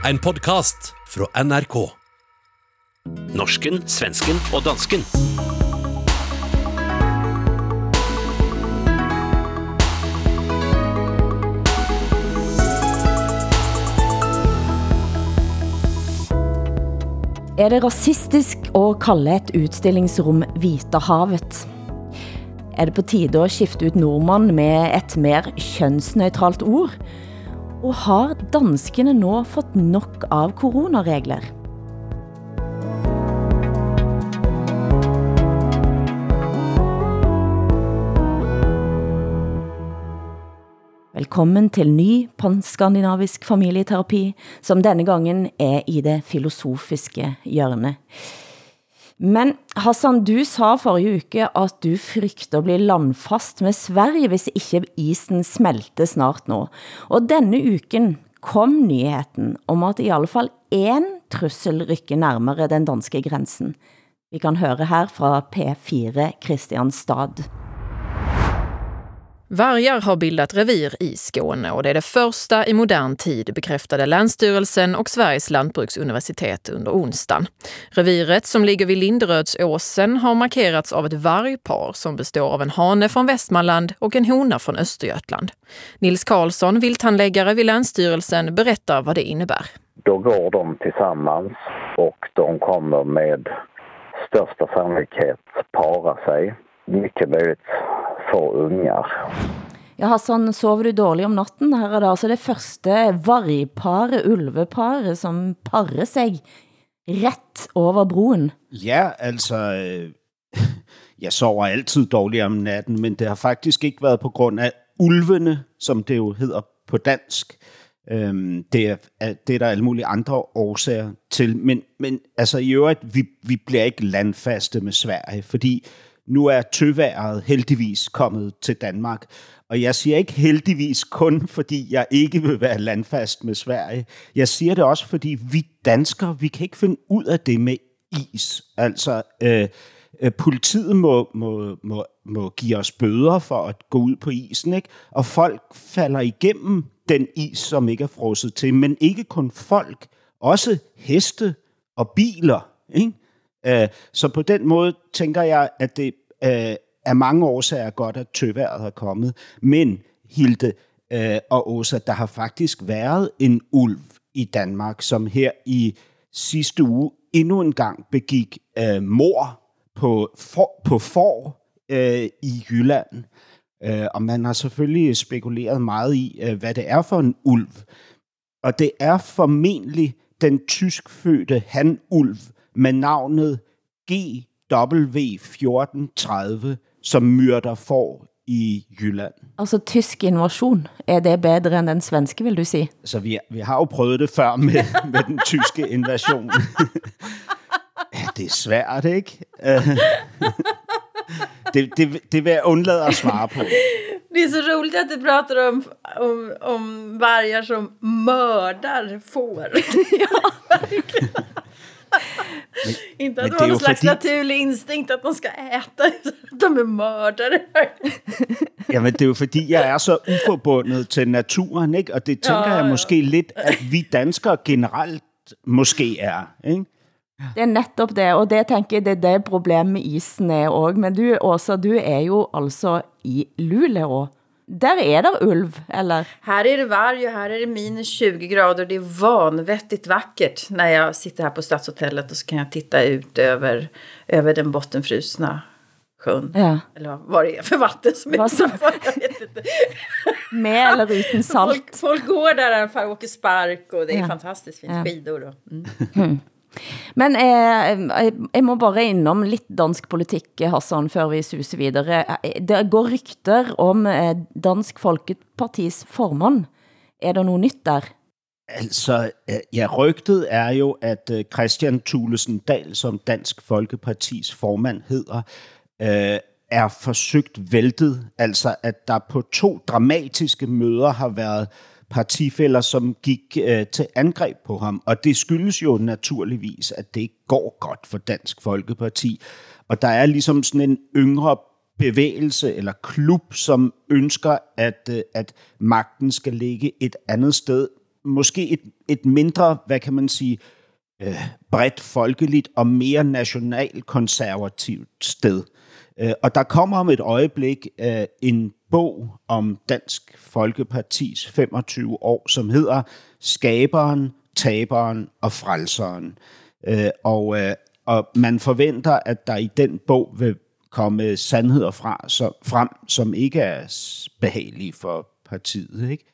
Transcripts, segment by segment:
En podkast fra NRK. Norsken, svensken og dansken. Er det rasistisk å kalle et utstillingsrum Vitahavet? Er det på tide å skifte ut nordmann med et mer kjønnsneutralt ord? Og har danskene nå fått nok av coronaregler? Velkommen til ny panskandinavisk familieterapi, som denne gangen er i det filosofiske hjørne. Men Hassan, du sa forrige uke at du frygter at bli landfast med Sverige, hvis ikke isen smelter snart nu. Og denne uken kom nyheten om at i alle fall en trussel rykker nærmere den danske grænsen. Vi kan høre her fra P4 Kristianstad. Vargar har bildat revir i Skåne och det är det första i modern tid bekräftade Länsstyrelsen och Sveriges lantbruksuniversitet under onsdagen. Reviret som ligger vid Linderödsåsen har markerats av ett vargpar som består av en hane från Västmanland och en hona från Östergötland. Nils Karlsson, vilthandläggare vid Länsstyrelsen, berättar vad det innebär. Då går de tillsammans och de kommer med största sannolikhet para sig. Mycket möjligt få ungar. Ja, Hassan, sover du dårligt om natten? Her er det altså det første vargparet, ulveparet, som parer sig ret over broen. Ja, altså, øh, jeg sover altid dårligt om natten, men det har faktisk ikke været på grund af ulvene, som det jo hedder på dansk. Øhm, det, er, det er der alle mulige andre årsager til. Men, men altså i øvrigt, vi, vi bliver ikke landfaste med Sverige, fordi nu er tøværet heldigvis kommet til Danmark. Og jeg siger ikke heldigvis kun, fordi jeg ikke vil være landfast med Sverige. Jeg siger det også, fordi vi danskere, vi kan ikke finde ud af det med is. Altså, øh, øh, politiet må, må, må, må give os bøder for at gå ud på isen, ikke? Og folk falder igennem den is, som ikke er frosset til. Men ikke kun folk, også heste og biler, ikke? Øh, så på den måde tænker jeg, at det øh, af mange årsager godt, at tøværet er kommet. Men Hilde øh, og Åsa, der har faktisk været en ulv i Danmark, som her i sidste uge endnu en gang begik øh, mor på for, på for øh, i Jylland. Øh, og man har selvfølgelig spekuleret meget i, øh, hvad det er for en ulv. Og det er formentlig den tyskfødte han-ulv med navnet GW1430, som myrder får i Jylland. Altså tysk invasion, er det bedre end den svenske, vil du sige? Så vi, vi har jo prøvet det før med, med den tyske invasion. ja, det er svært, ikke? det, det, det vil jeg undlade at svare på. Det är så roligt att du pratar om, om, om vargar som mördar får. ja, verkligen. Men, inte att de har någon slags naturlig instinkt att de ska äta, de är mördare. ja, men det er jo fordi, jeg er så uforbundet til naturen, ikke? og det tænker ja, jeg måske ja. lidt, at vi danskere generelt måske er. Ikke? Det er netop det, og det tænker jeg, det er det problem med isen er også. Men du, Åsa, du er jo altså i Luleå. Där är det ulv, eller? Här är det varg och här är det minus 20 grader. Det är vanvettigt vackert när jag sitter här på Stadshotellet och så kan jag titta ut över, över den bottenfrusna sjön. Ja. Eller vad det är för vatten som är utanför. Jag vet inte. Med eller utan salt. Folk, folk går där i alla fall och åker spark och det är ja. fantastiskt fint. Ja. Skidor och... Mm. Men eh, jeg må bare innom lidt dansk politik, Hassan, før vi suser videre. Det går rykter om eh, Dansk Folkepartis formand. Er der noget nyt der? Altså, eh, ja, rygtet er jo, at eh, Christian Thulesen Dahl, som Dansk Folkepartis formand hedder, øh, er forsøgt væltet. Altså, at der på to dramatiske møder har været partifælder, som gik øh, til angreb på ham. Og det skyldes jo naturligvis, at det ikke går godt for Dansk Folkeparti. Og der er ligesom sådan en yngre bevægelse eller klub, som ønsker, at, øh, at magten skal ligge et andet sted. måske et, et mindre, hvad kan man sige, øh, bredt folkeligt og mere nationalkonservativt sted. Øh, og der kommer om et øjeblik øh, en bog om Dansk Folkepartis 25 år, som hedder Skaberen, Taberen og Frelseren. Øh, og, øh, og man forventer, at der i den bog vil komme sandheder fra, så, frem, som ikke er behagelige for partiet. Ikke?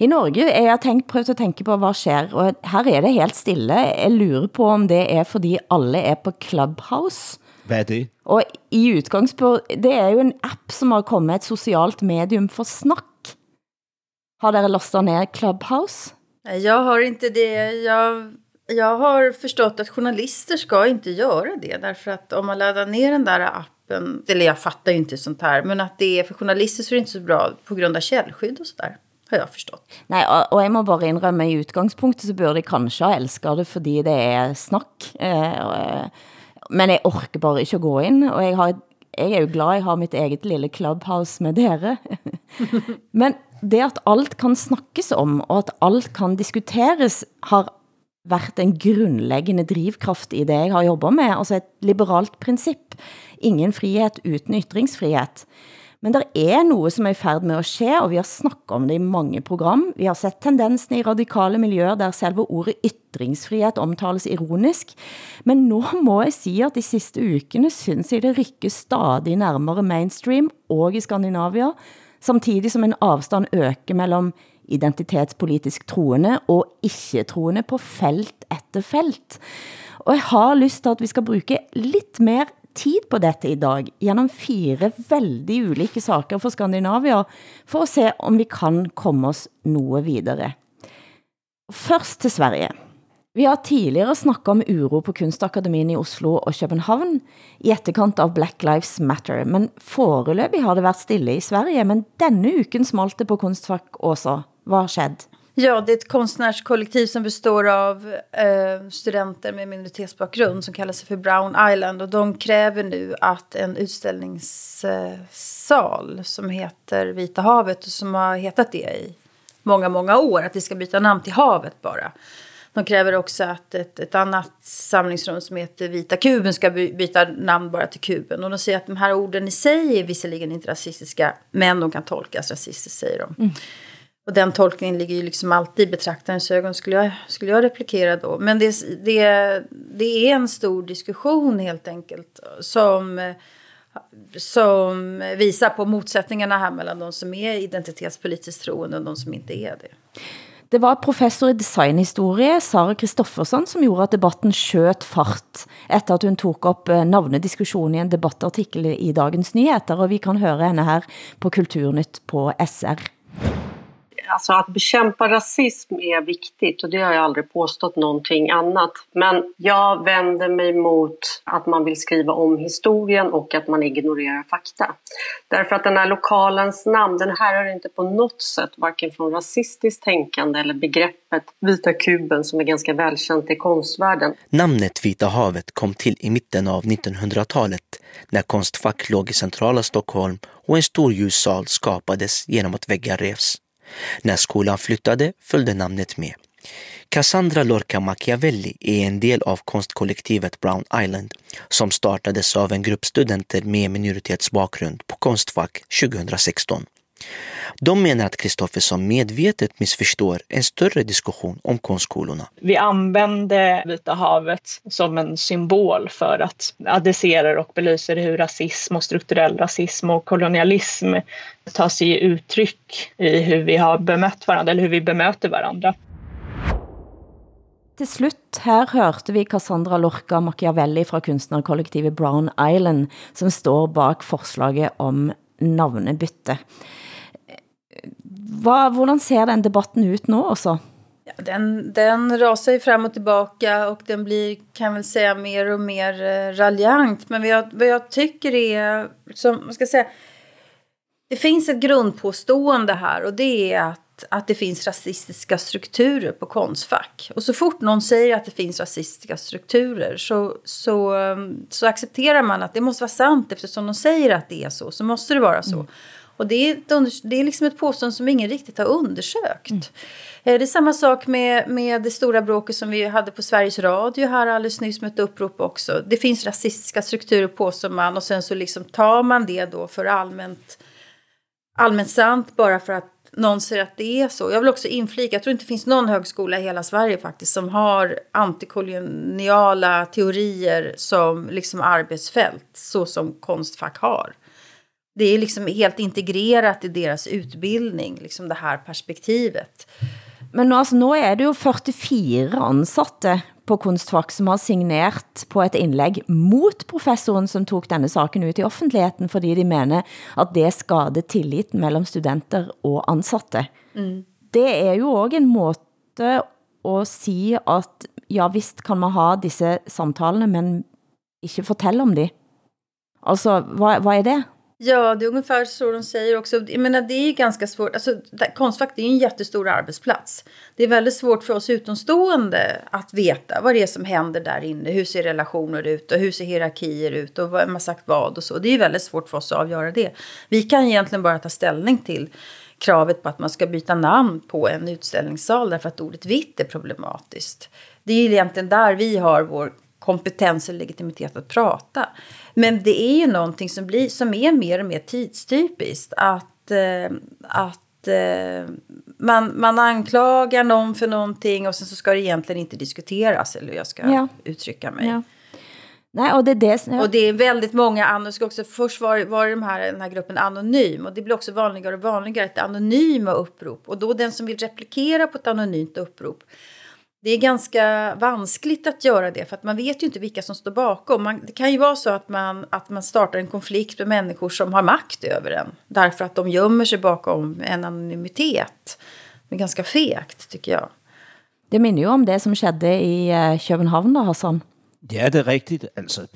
I Norge er jeg tænkt, prøvet at tænke på, hvad sker, og her er det helt stille. Jeg lurer på, om det er, fordi alle er på Clubhouse. Hvad er det? Og i udgangspunkt, det er jo en app, som har kommet et socialt medium for snak. Har dere lastat ner Clubhouse? Jag har inte det. Jag, jag har förstått att journalister ska inte göra det. Därför att om man laddar ner den där appen, eller jag fattar ju inte sånt här, men att det är för journalister så är det inte så bra på grund av källskydd og sådär. Har jeg forstått. Nej, og, og jeg må bare indrømme, i udgangspunktet så burde jeg kanskje ha elsket det, fordi det er snak. Eh, men jeg orker bare ikke at gå ind, og jeg, har, jeg er jo glad, jeg har mit eget lille clubhouse med dere. men det at alt kan snakkes om, og at alt kan diskuteres, har været en grundlæggende drivkraft i det, jeg har jobbet med. Altså et liberalt princip. Ingen frihet uden ytringsfrihet. Men der er noget, som er i færd med at ske, og vi har snakket om det i mange program. Vi har sett tendensen i radikale miljøer, der selve ordet ytringsfrihed omtales ironisk. Men nu må jeg sige, at de sidste ukene synes jeg det rykker stadig nærmere mainstream, og i Skandinavia, samtidig som en afstand øker mellem identitetspolitisk troende og ikke-troende på felt efter felt. Og jeg har lyst til, at vi skal bruge lidt mere tid på dette i dag, gennem fire veldig ulike saker for Skandinavia, for at se om vi kan komme oss noe videre. Først til Sverige. Vi har tidligere snakket om uro på Kunstakademien i Oslo og København i etterkant av Black Lives Matter, men foreløbig har det været stille i Sverige, men denne uken smalte på Kunstfak også. Hvad skjedde? Ja, det är ett konstnärskollektiv som består av eh, studenter med minoritetsbakgrund som kallar sig för Brown Island. Och de kräver nu att en utställningssal som heter Vita havet och som har hetat det i många, många år, att det ska byta namn till havet bara. De kräver också att ett, ett annat samlingsrum som heter Vita kuben ska byta namn bara till kuben. Och de säger att de här orden i sig är visserligen inte rasistiska, men de kan tolkas rasistiskt, säger de. Mm. Och den tolkningen ligger ju liksom alltid i betraktarens ögon, skulle jag, skulle jag replikera då. Men det, det, det är en stor diskussion helt enkelt som, som visar på motsättningarna här mellan de som är identitetspolitiskt troende och de som inte är det. Det var professor i designhistorie, Sara Kristoffersson, som gjorde at debatten skjøt fart, efter at hun tog op eh, navnediskussionen navnediskussion i en debattartikel i Dagens Nyheter, og vi kan høre henne her på Kulturnytt på SR alltså att bekämpa rasism är viktigt och det har jag aldrig påstått någonting annat. Men jag vänder mig mot att man vill skriva om historien och att man ignorerar fakta. Därför att den här lokalens namn, den här är inte på något sätt varken från rasistiskt tänkande eller begreppet Vita kuben som är ganska välkänt i konstvärlden. Namnet Vita havet kom till i mitten av 1900-talet när Konstfack låg i centrala Stockholm och en stor ljussal skapades genom att väggar revs. När skolan flyttade följde namnet med. Cassandra Lorca Machiavelli är en del av konstkollektivet Brown Island som startades av en grupp studenter med minoritetsbakgrund på Konstfack 2016. De menar att Kristoffersson medvetet missförstår en större diskussion om konstskolorna. Vi använde Vita havet som en symbol för att adressera och belysa hur rasism och strukturell rasism och kolonialism tar sig uttryck i hur vi har bemött varandra eller hur vi bemöter varandra. Til slut, her hørte vi Cassandra Lorca Machiavelli fra kunstnerkollektivet Brown Island, som står bak forslaget om navnebytte. Vad, hvordan ser den debatten ut nu också? Ja, den, den rasar ju fram och tillbaka och den blir, kan väl säga, mer och mer eh, raljant. Men vad jag, vad jag tycker är, som, vad ska säga, det finns ett grundpåstående här och det är att, att det finns rasistiska strukturer på konstfack. Och så fort någon säger att det finns rasistiska strukturer så, så, så accepterar man att det måste vara sant eftersom de säger att det är så, så måste det vara så. Mm. Och det är, det är liksom ett påstående som ingen riktigt har undersökt. Mm. Det är samma sak med, med det stora bråket som vi hade på Sveriges Radio här alldeles nyss med ett upprop också. Det finns rasistiska strukturer påstår man och sen så liksom tar man det då för allmänt, allmänt sant bara för att någon säger att det är så. Jag vill också inflika, jag tror inte det finns någon högskola i hela Sverige faktiskt som har antikoloniala teorier som liksom arbetsfält så som Konstfack har. Det är liksom helt integrerat i deras utbildning, liksom det här perspektivet. Men nu, altså, nu er det jo 44 ansatte på Kunstfak som har signert på et indlæg mot professoren, som tog denne saken ut i offentligheden, fordi de mener, at det skader tillit mellem studenter og ansatte. Mm. Det er jo også en måte at sige, at ja, visst kan man ha disse samtalene, men ikke fortælle om det. Altså, hvad, hvad er det? Ja, det är ungefär så de säger också. Jag menar, det är ganska svårt. Alltså, Konstfack det är en jättestor arbetsplats. Det är väldigt svårt för oss utomstående att veta vad det är som händer där inne. Hur ser relationer ut och hur ser hierarkier ut och vem har sagt vad och så. Det är väldigt svårt för oss att avgöra det. Vi kan egentligen bara ta ställning till kravet på att man ska byta namn på en utställningssal därför att ordet vitt är problematiskt. Det är egentligen där vi har vår kompetens och legitimitet att prata. Men det är ju någonting som, blir, som är mer och mer tidstypiskt. Att, eh, att eh, man, man anklagar någon för någonting och sen så ska det egentligen inte diskuteras. Eller jag ska ja. uttrycka mig. Ja. Nej, och, det är det, ja. och det är väldigt många, ska också, först var, var de här, den här gruppen anonym och det blir också vanligare och vanligare att anonyma upprop. Och då den som vill replikera på ett anonymt upprop det är ganska vanskligt att göra det för att man vet ju inte vilka som står bakom. Man, det kan ju vara så att man, att man startar en konflikt med människor som har makt över en. Därför att de gömmer sig bakom en anonymitet. Det är ganska fegt tycker jag. Det minner ju om det som skedde i uh, København, Hassan. Ja, det är riktigt. Altså,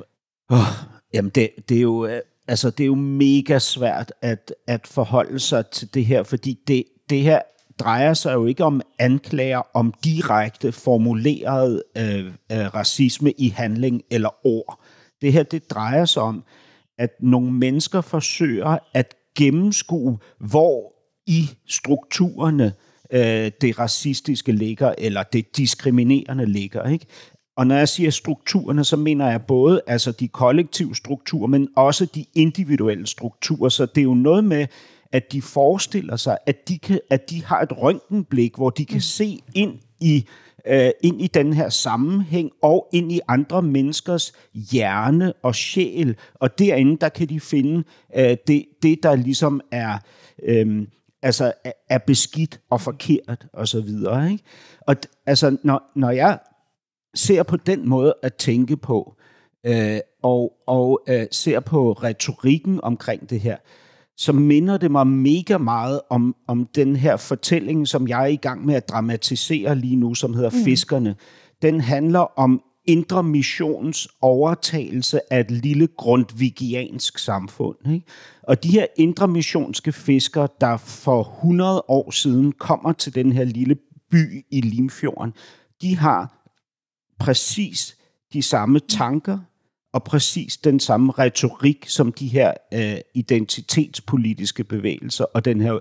oh, jamen det, det, er jo, øh, altså, det er jo mega svært at, at forholde sig til det her, fordi det, det her drejer sig jo ikke om anklager om direkte formuleret øh, øh, racisme i handling eller ord. Det her, det drejer sig om, at nogle mennesker forsøger at gennemskue, hvor i strukturerne øh, det racistiske ligger, eller det diskriminerende ligger. Ikke? Og når jeg siger strukturerne, så mener jeg både altså de kollektive strukturer, men også de individuelle strukturer. Så det er jo noget med, at de forestiller sig, at de, kan, at de har et røntgenblik, hvor de kan mm. se ind i øh, ind i den her sammenhæng og ind i andre menneskers hjerne og sjæl. Og derinde, der kan de finde øh, det, det, der ligesom er, øh, altså, er beskidt og forkert og så videre. Ikke? Og altså, når, når jeg ser på den måde at tænke på, øh, og, og øh, ser på retorikken omkring det her, så minder det mig mega meget om, om den her fortælling, som jeg er i gang med at dramatisere lige nu, som hedder mm. Fiskerne. Den handler om Indre Missions overtagelse af et lille grundvigiansk samfund. Ikke? Og de her indre missionske fiskere, der for 100 år siden kommer til den her lille by i Limfjorden, de har præcis de samme tanker, og præcis den samme retorik som de her øh, identitetspolitiske bevægelser og den her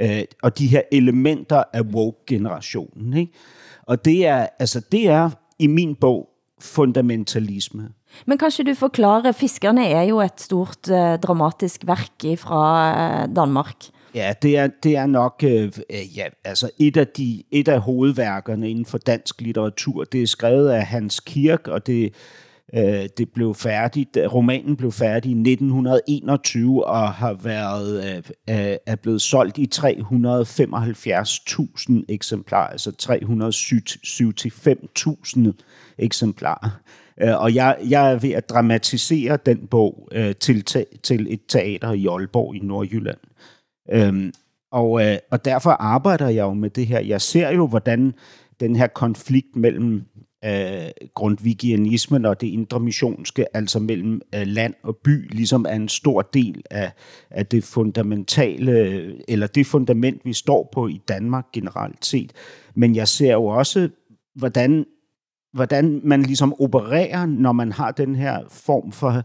øh, og de her elementer af woke-generationen. Ikke? Og det er, altså, det er i min bog fundamentalisme. Men kanskje du forklarer, Fiskerne er jo et stort uh, dramatisk værk fra uh, Danmark. Ja, det er, det er nok øh, ja, altså et, af de, et af hovedværkerne inden for dansk litteratur. Det er skrevet af Hans Kirk, og det Øh, det blev færdigt, romanen blev færdig i 1921 og har været øh, øh, er blevet solgt i 375.000 eksemplarer, altså 375.000 eksemplarer. Øh, og jeg, jeg er ved at dramatisere den bog øh, til, til et teater i Aalborg i Nordjylland. Øhm, og, og derfor arbejder jeg jo med det her. Jeg ser jo, hvordan den her konflikt mellem øh, grundvigianismen og det indre missionske, altså mellem øh, land og by, ligesom er en stor del af, af det fundamentale, eller det fundament, vi står på i Danmark generelt set. Men jeg ser jo også, hvordan, hvordan man ligesom opererer, når man har den her form for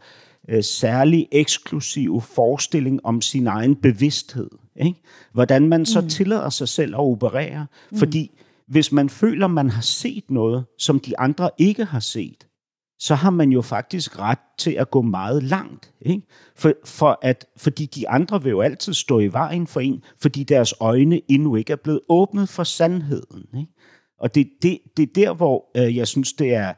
øh, særlig eksklusiv forestilling om sin egen bevidsthed. Ikke? Hvordan man så mm. tillader sig selv at operere. Mm. Fordi hvis man føler, man har set noget, som de andre ikke har set, så har man jo faktisk ret til at gå meget langt. Ikke? For, for at, fordi de andre vil jo altid stå i vejen for en, fordi deres øjne endnu ikke er blevet åbnet for sandheden. Ikke? Og det, det, det er der, hvor øh, jeg synes, det er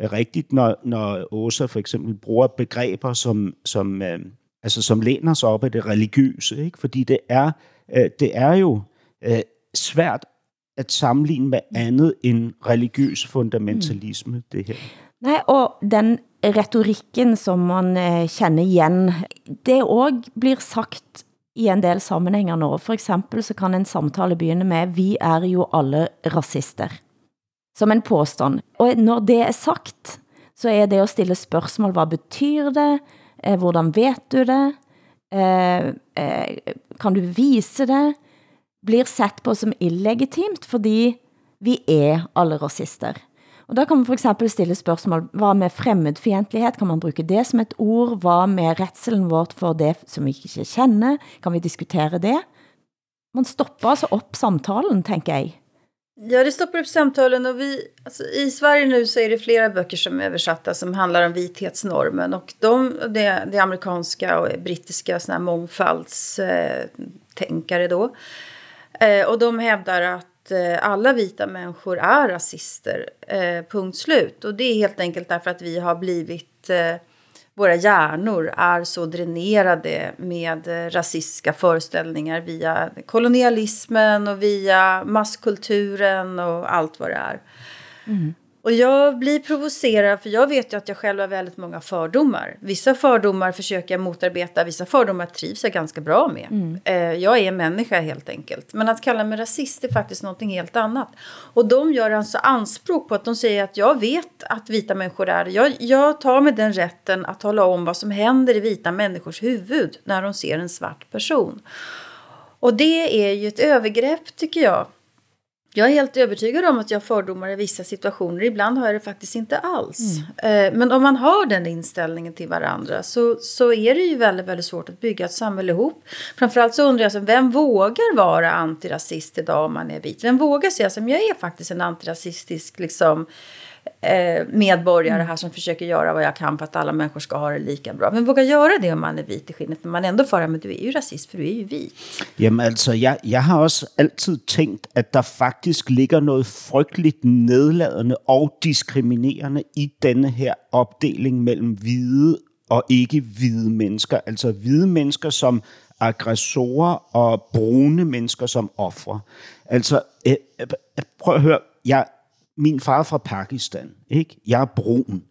øh, rigtigt, når, når Åsa for eksempel bruger begreber, som, som, øh, altså, som læner sig op af det religiøse. Ikke? Fordi det er, øh, det er jo øh, svært at sammenligne med andet end religiøs fundamentalisme, mm. det her. Nej, og den retorikken, som man eh, kender igen, det også blir sagt i en del sammenhænger nå. For eksempel så kan en samtale begynde med, vi er jo alle racister. Som en påstand. Og når det er sagt, så er det at stille spørgsmål, hvad betyder det? Eh, hvordan vet du det? Eh, eh, kan du vise det? Blir sett på som illegitimt, fordi vi er alle racister. Og der kan man for eksempel stille spørgsmål, hvad med fremmedfientlighed? Kan man bruge det som et ord? Hvad med retselen vårt for det, som vi ikke kender? Kan vi diskutere det? Man stopper altså op samtalen, tänker jag. Ja, det stoppar upp samtalen och vi, alltså, i Sverige nu så är det flera böcker som är översatta som handlar om vithetsnormen och de, det, det amerikanska och brittiska såna här mångfaldstänkare eh, då. Eh, och de hävdar att Eh, alla vita människor är rasister, eh, punkt slut. Och det är helt enkelt därför att vi har blivit, eh, våra hjärnor är så dränerade med eh, rasistiska föreställningar via kolonialismen och via masskulturen och allt vad det är. Mm. Och jag blir provocerad för jag vet ju att jag själv har väldigt många fördomar. Vissa fördomar försöker jag motarbeta, vissa fördomar trivs jag ganska bra med. Mm. Eh, jag är människa helt enkelt. Men att kalla mig rasist är faktiskt någonting helt annat. Och de gör alltså anspråk på att de säger att jag vet att vita människor är jag, jag tar mig den rätten att tala om vad som händer i vita människors huvud när de ser en svart person. Och det är ju ett övergrepp tycker jag. Jag är helt övertygad om att jag har fördomar i vissa situationer. Ibland har jag det faktiskt inte alls. Mm. Men om man har den inställningen till varandra så, så är det ju väldigt, väldigt svårt att bygga ett samhälle ihop. Framförallt så undrar jag, så, vem vågar vara antirasist idag om man är vit? Vem vågar säga som jag är faktiskt en antirasistisk liksom, eh, medborgare här som försöker göra vad jag kan för att alla människor ska ha det lika bra. Men vågar göra det om man är vit i skinnet, men man ändå får men du är ju rasist, för du är ju vit. Jamen altså, jeg, jeg har også altid tænkt, at der faktisk ligger noget frygteligt nedladende og diskriminerende i denne her opdeling mellem hvide og ikke hvide mennesker. Altså hvide mennesker som aggressorer og brune mennesker som ofre. Altså, øh, øh, prøv at høre, jeg, min far fra Pakistan, ikke? Jeg er brun.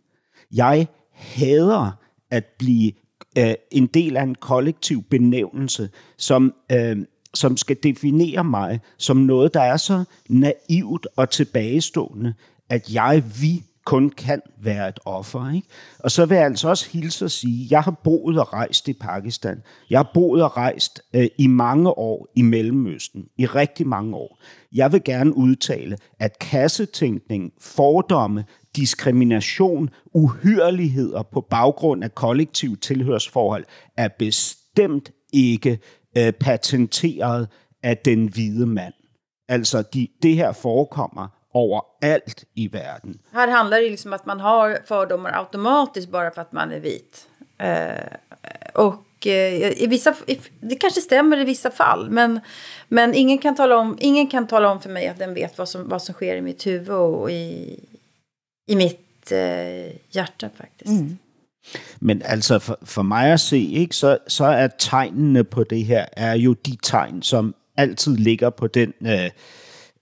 Jeg hader at blive øh, en del af en kollektiv benævnelse, som, øh, som skal definere mig som noget, der er så naivt og tilbagestående, at jeg, vi kun kan være et offer. Ikke? Og så vil jeg altså også hilse og sige, jeg har boet og rejst i Pakistan. Jeg har boet og rejst øh, i mange år i Mellemøsten. I rigtig mange år. Jeg vil gerne udtale, at kassetænkning, fordomme, diskrimination, uhyreligheder på baggrund af kollektiv tilhørsforhold er bestemt ikke øh, patenteret af den hvide mand. Altså, de, det her forekommer overalt i verden. Här handlar det liksom att man har fördomar automatiskt bara för att man är vit. Eh, och eh, i vissa, det kanske stämmer i vissa fall, men, men ingen, kan tala om, ingen kan tala om för mig att den vet vad som, vad som sker i mitt huvud och i, i mitt eh, hjärta faktiskt. Mm. Men altså for, for mig at se, ikke, så, så er tegnene på det her, er jo de tegn, som altid ligger på den øh,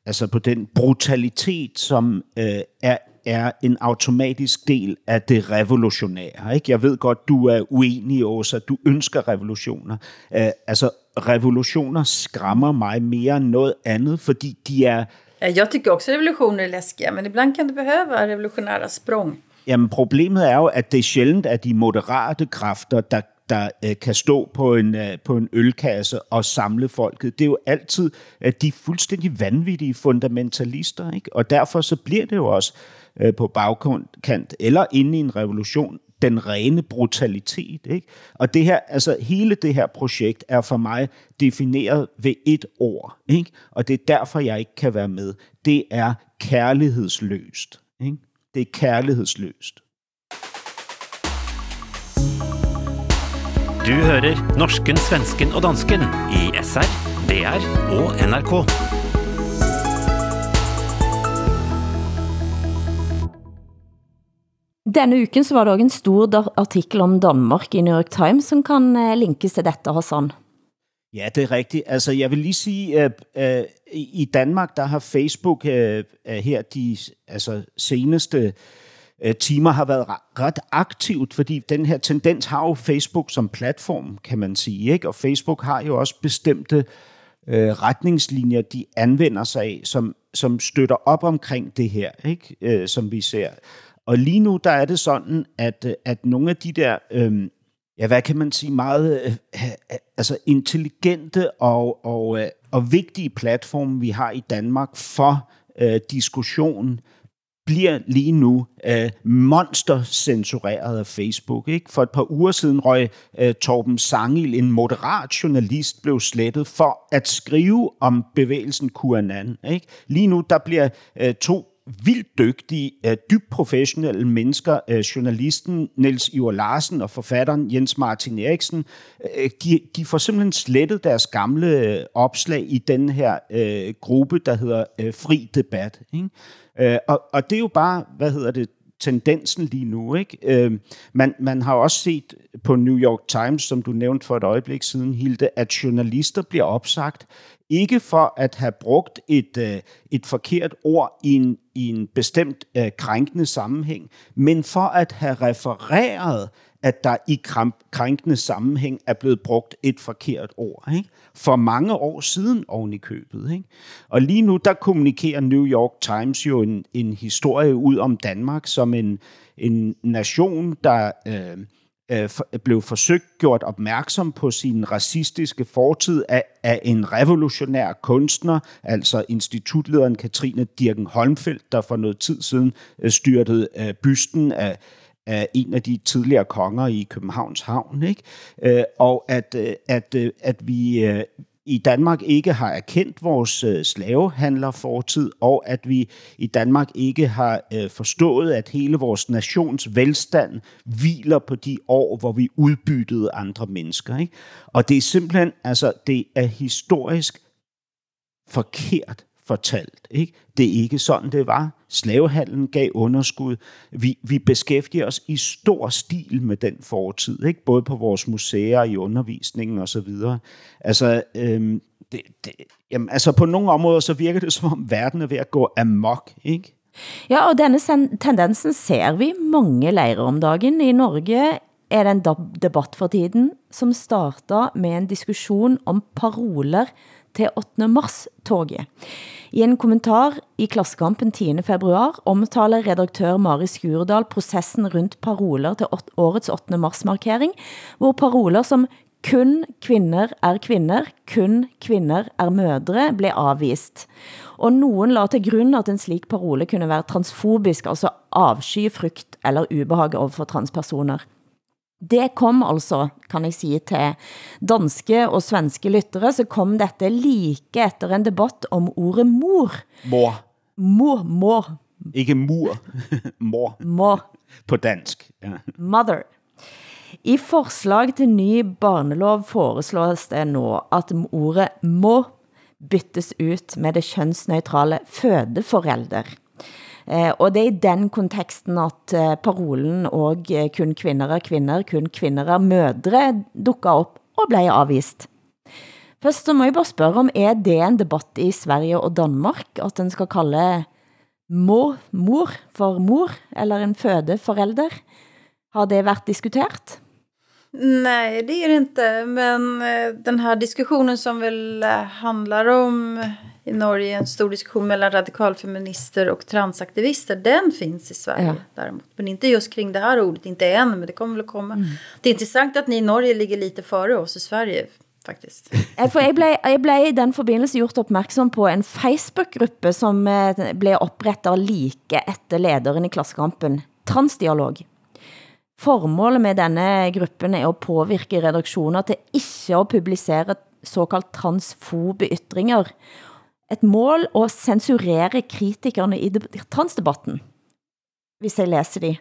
altså på den brutalitet, som øh, er, er en automatisk del af det revolutionære. Ikke? Jeg ved godt, du er uenig, Åsa. Du ønsker revolutioner. Øh, altså, revolutioner skræmmer mig mere end noget andet, fordi de er... Jeg tycker også, revolutioner er läskiga, men ibland kan det behöva revolutionære språng. Jamen, problemet er jo, at det er sjældent, at de moderate kræfter, der der øh, kan stå på en, øh, på en ølkasse og samle folket. Det er jo altid at de er fuldstændig vanvittige fundamentalister, ikke? og derfor så bliver det jo også øh, på bagkant eller inde i en revolution den rene brutalitet. Ikke? Og det her, altså hele det her projekt er for mig defineret ved et ord. Ikke? Og det er derfor, jeg ikke kan være med. Det er kærlighedsløst. Ikke? Det er kærlighedsløst. Du hører norsken, svensken og dansken i SR, DR og NRK. Denne uken så var det også en stor artikel om Danmark i New York Times, som kan eh, linkes til dette, Hassan. Ja, det er rigtigt. Altså, jeg vil lige sige, at uh, i Danmark, der har Facebook uh, her de altså, seneste Øh, timer har været ret aktivt, fordi den her tendens har jo Facebook som platform, kan man sige. Ikke? Og Facebook har jo også bestemte øh, retningslinjer, de anvender sig af, som, som støtter op omkring det her, ikke? Øh, som vi ser. Og lige nu, der er det sådan, at, øh, at nogle af de der, øh, ja, hvad kan man sige, meget øh, altså intelligente og, og, øh, og vigtige platforme, vi har i Danmark for øh, diskussion, bliver lige nu øh, monstercensureret af Facebook. Ikke? For et par uger siden røg øh, Torben Sangil, en moderat journalist, blev slettet for at skrive om bevægelsen QAnon. Ikke? Lige nu der bliver øh, to vildt dygtige, øh, dybt professionelle mennesker, øh, journalisten Niels Iver Larsen og forfatteren Jens Martin Eriksen, øh, de, de får simpelthen slettet deres gamle opslag i den her gruppe, der hedder Fri Debat. Ikke? Øh, og, og det er jo bare, hvad hedder det, tendensen lige nu. Ikke? Øh, man, man har også set på New York Times, som du nævnte for et øjeblik siden, Hilde, at journalister bliver opsagt, ikke for at have brugt et, øh, et forkert ord i en, i en bestemt øh, krænkende sammenhæng, men for at have refereret, at der i krænkende sammenhæng er blevet brugt et forkert ord. Ikke? For mange år siden oven i købet. Ikke? Og lige nu, der kommunikerer New York Times jo en, en historie ud om Danmark som en, en nation, der... Øh, øh blev forsøgt gjort opmærksom på sin racistiske fortid af, af en revolutionær kunstner, altså institutlederen Katrine Dirken Holmfeldt, der for noget tid siden øh, styrtede øh, bysten af, af en af de tidligere konger i Københavns Havn, ikke? Øh, og at, øh, at, øh, at vi i Danmark ikke har erkendt vores slavehandler slavehandlerfortid, og at vi i Danmark ikke har øh, forstået, at hele vores nations velstand hviler på de år, hvor vi udbyttede andre mennesker. Ikke? Og det er simpelthen, altså det er historisk forkert fortalt. Ikke? Det er ikke sådan, det var. Slavehandlen gav underskud. Vi, vi beskæftiger os i stor stil med den fortid, ikke? både på vores museer, i undervisningen osv. Altså, øhm, det, det, jamen, altså på nogle områder så virker det som om verden er ved at gå amok. Ikke? Ja, og denne tendensen ser vi mange lejre om dagen. I Norge er det en debat for tiden, som starter med en diskussion om paroler til 8. mars-toget. I en kommentar i Klassekampen 10. februar omtaler redaktør Mari Skurdal processen rundt paroler til årets 8. mars-markering, hvor paroler som kun kvinder er kvinder, kun kvinder er mødre, blev avvist. Og nogen la til grund, at en slik parole kunne være transfobisk, altså avsky, frygt eller ubehag overfor transpersoner. Det kom altså, kan jeg sige, til danske og svenske lyttere, så kom dette like efter en debat om ordet mor. Mor. Mor, mor. Ikke mur, mor. Mor. På dansk. Ja. Mother. I forslag til ny barnelov foreslås det nå, at ordet må byttes ut med det kønsneutrale fødeforelder. Eh, og det er i den konteksten at eh, parolen og eh, kun kvinder er kvinder, kun kvinder er mødre dukker op og blev avvist. Først så må jeg bare spørge om, er det en debat i Sverige og Danmark, at den skal kalde mor, mor for mor, eller en fødeforelder? Har det været diskutert? Nej, det är det inte. Men eh, den här diskussionen som väl eh, handlar om i Norge en stor diskussion mellan radikalfeminister och transaktivister. Den finns i Sverige ja. däremot. Men inte just kring det här ordet, inte än, men det kommer väl att komma. Mm. Det är intressant att ni i Norge ligger lite före oss i Sverige faktisk. For jeg ble, jeg ble i den forbindelse gjort opmærksom på en Facebook-gruppe, som eh, blev oprettet like efter lederen i Klassekampen. Transdialog. Formålet med denne gruppen er at påvirke redaktioner til ikke at publicere såkaldt transfobe ytringer. Et mål at censurere kritikerne i transdebatten, hvis jeg læser de.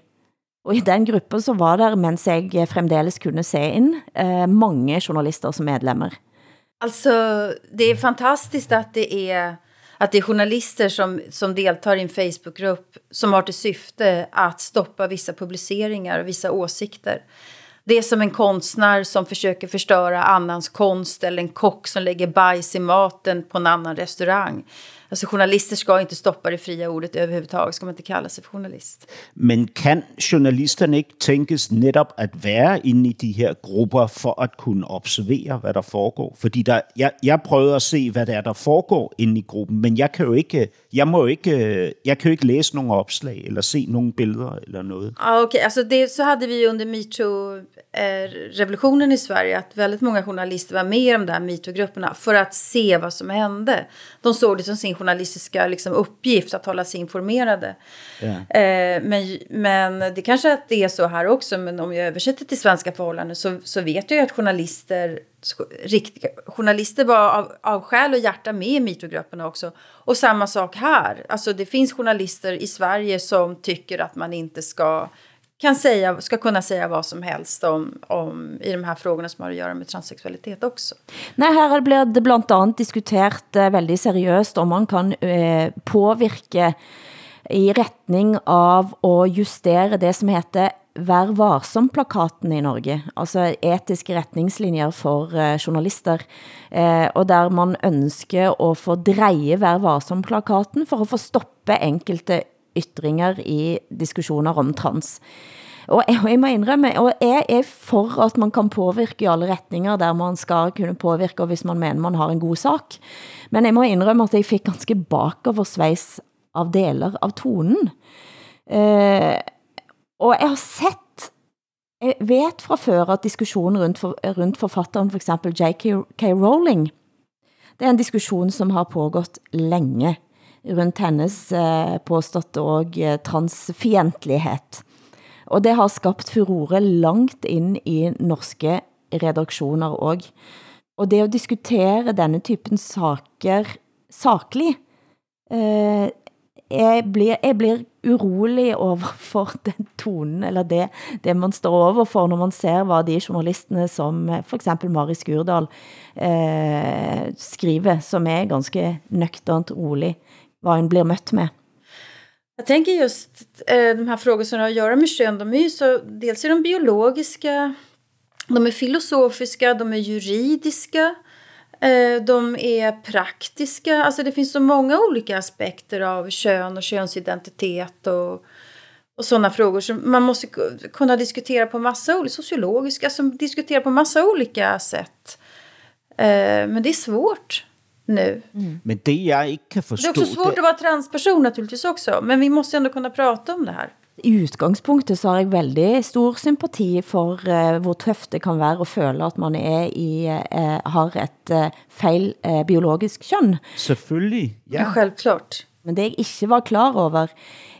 Og i den gruppen så var der, mens jeg fremdeles kunne se ind, eh, mange journalister som medlemmer. Altså, det er fantastisk at det er att det är journalister som, som deltar i en Facebookgrupp som har till syfte att stoppa vissa publiceringar och vissa åsikter. Det är som en konstnär som försöker förstöra annans konst eller en kock som lägger bajs i maten på en annan restaurang. Alltså journalister ska inte stoppa det fria ordet överhuvudtaget, ska man inte kalla sig för journalist. Men kan journalisterne ikke tænkes netop at være inde i de her grupper for at kunne observere, hvad der foregår? Fordi der, jeg, jeg prøvede at se, hvad der er, der foregår inde i gruppen, men jeg kan jo ikke, jeg må ikke, jeg kan jo ikke læse nogle opslag eller se nogle billeder eller noget. Ja, okay. alltså det, så hade vi under MeToo-revolutionen i Sverige att väldigt många journalister var med i de där MeToo-grupperna för att se vad som hände. De såg det som sin journalistiska liksom, uppgift att hålla sig informerade. Yeah. Eh, men, men det kanske att det är så här också, men om jag översätter till svenska förhållanden så, så vet jag ju att journalister, riktiga, journalister var av, av själ och hjärta med i metoo också. Och samma sak här. Alltså det finns journalister i Sverige som tycker att man inte ska kan säga, ska kunna säga vad som helst om, om, i de här frågorna som har att göra med transsexualitet också. Nej, här blir det bland annat diskuterat eh, väldigt seriöst om man kan eh, påverka i retning av att justera det som heter Vær varsom-plakaten i Norge, altså etiske retningslinjer for uh, eh, journalister, eh, uh, og der man ønsker at få dreje Vær varsom-plakaten for at få stoppe enkelte ytringer i diskussioner om trans. Og jeg, jeg må indrømme, og jeg er for at man kan påvirke i alle retninger, der man skal kunne påvirke, hvis man mener man har en god sak. Men jeg må indrømme, at jeg fik ganske bakover sveis av deler av tonen. Eh, og jeg har sett, jeg vet fra før at diskussionen rundt, for, rundt forfatteren, for eksempel J.K. Rowling, det er en diskussion som har pågått længe rundt hennes eh, påståtte og eh, transfientlighed. Og det har skabt furore langt ind i norske redaktioner og. Og det at diskutere denne typen saker saklig, eh, jeg blir, jeg blir urolig over for den tonen, eller det, det man står over for, når man ser, hvad de journalisterne, som eh, for eksempel Mari Skurdal, eh, skriver, som er ganske nøgternt rolig vad en blir mött med? Jag tänker just eh, de här frågorna som har att göra med kön, de är ju så, dels är de biologiska, de är filosofiska, de är juridiska, eh, de är praktiska. Alltså det finns så många olika aspekter av kön och könsidentitet och, och sådana frågor som man måste kunna diskutera på massa olika, sociologiska, som diskuterar på massa olika sätt. Eh, men det är svårt nu. Mm. Men det jag inte kan förstå... Det är också svårt det... att vara transperson naturligtvis också. Men vi måste ändå kunna prata om det här. I utgangspunktet så har jeg veldig stor sympati for uh, hvor tøft det kan være at føle at man er i, uh, har et uh, feil uh, biologisk køn. Selvfølgelig, ja. ja. Självklart. Men det jeg ikke var klar over,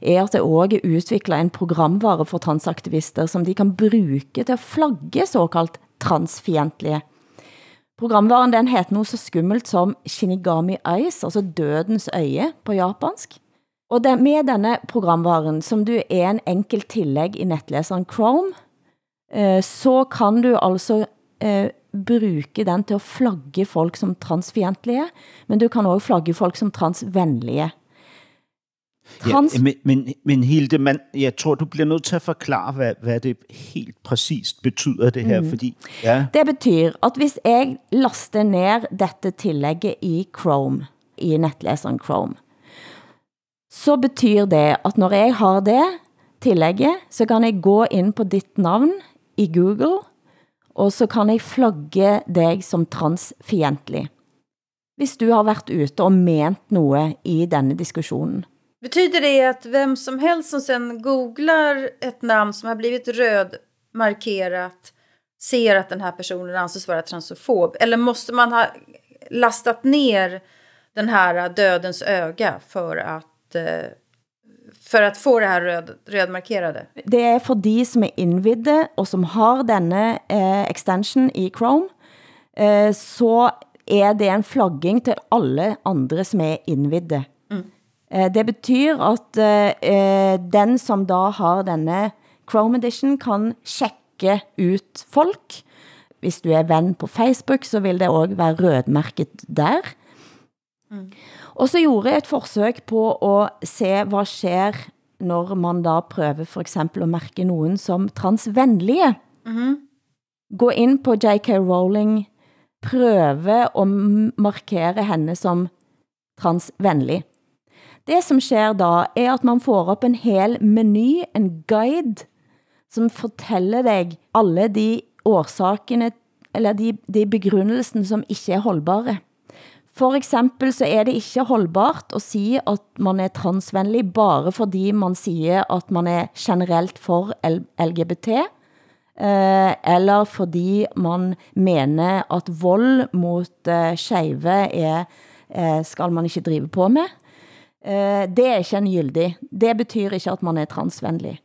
er at det også er udviklet en programvare for transaktivister, som de kan bruge til at flagge såkaldt transfientlige. Programvaren den heter noget så skummelt som Shinigami Eyes, altså dødens øje på japansk. Og det, med denne programvaren, som du er en enkel tillæg i netlæseren Chrome, eh, så kan du altså eh, bruge den til at flagge folk som transfientlige, men du kan også flagge folk som transvenlige. Trans... Ja, men, men, men Hilde, man, jeg tror, du bliver nødt til at forklare, hvad, hvad det helt præcist betyder, det her. Mm. Fordi, ja. Det betyder, at hvis jeg laster ned dette tillægget i Chrome, i netlæseren Chrome, så betyder det, at når jeg har det tillægget, så kan jeg gå ind på dit navn i Google, og så kan jeg flagge dig som transfientlig. Hvis du har været ute og ment noget i denne diskussionen. Betyder det att vem som helst som sen googlar ett namn som har blivit rödmarkerat ser att den här personen anses vara transofob? Eller måste man ha lastat ner den här dödens öga för att, eh, För att få det här röd, rödmarkerade? Det är för de som är invidde och som har denna eh, extension i Chrome, eh, så är det en flagging till alla andra som är invidde. Eh, det betyder at eh, den som da har denne Chrome Edition kan tjekke ut folk. Hvis du er ven på Facebook, så vil det også være rødmærket der. Mm. Og så gjorde jeg et forsøg på at se, hvad sker, når man da prøver for eksempel at mærke nogen som transvenlige. Mm -hmm. Gå ind på J.K. Rowling, prøve at markere henne som transvenlig. Det som sker da, er at man får op en hel meny, en guide, som fortæller dig alle de årsakene, eller de, de begrundelsen, som ikke er holdbare. For eksempel så er det ikke holdbart at sige, at man er transvenlig, bare fordi man siger, at man er generelt for LGBT, eh, eller fordi man mener, at vold mot eh, skeive er, eh, skal man ikke drive på med. Det er ikke en gyldig. Det betyder ikke, at man er transvenlig.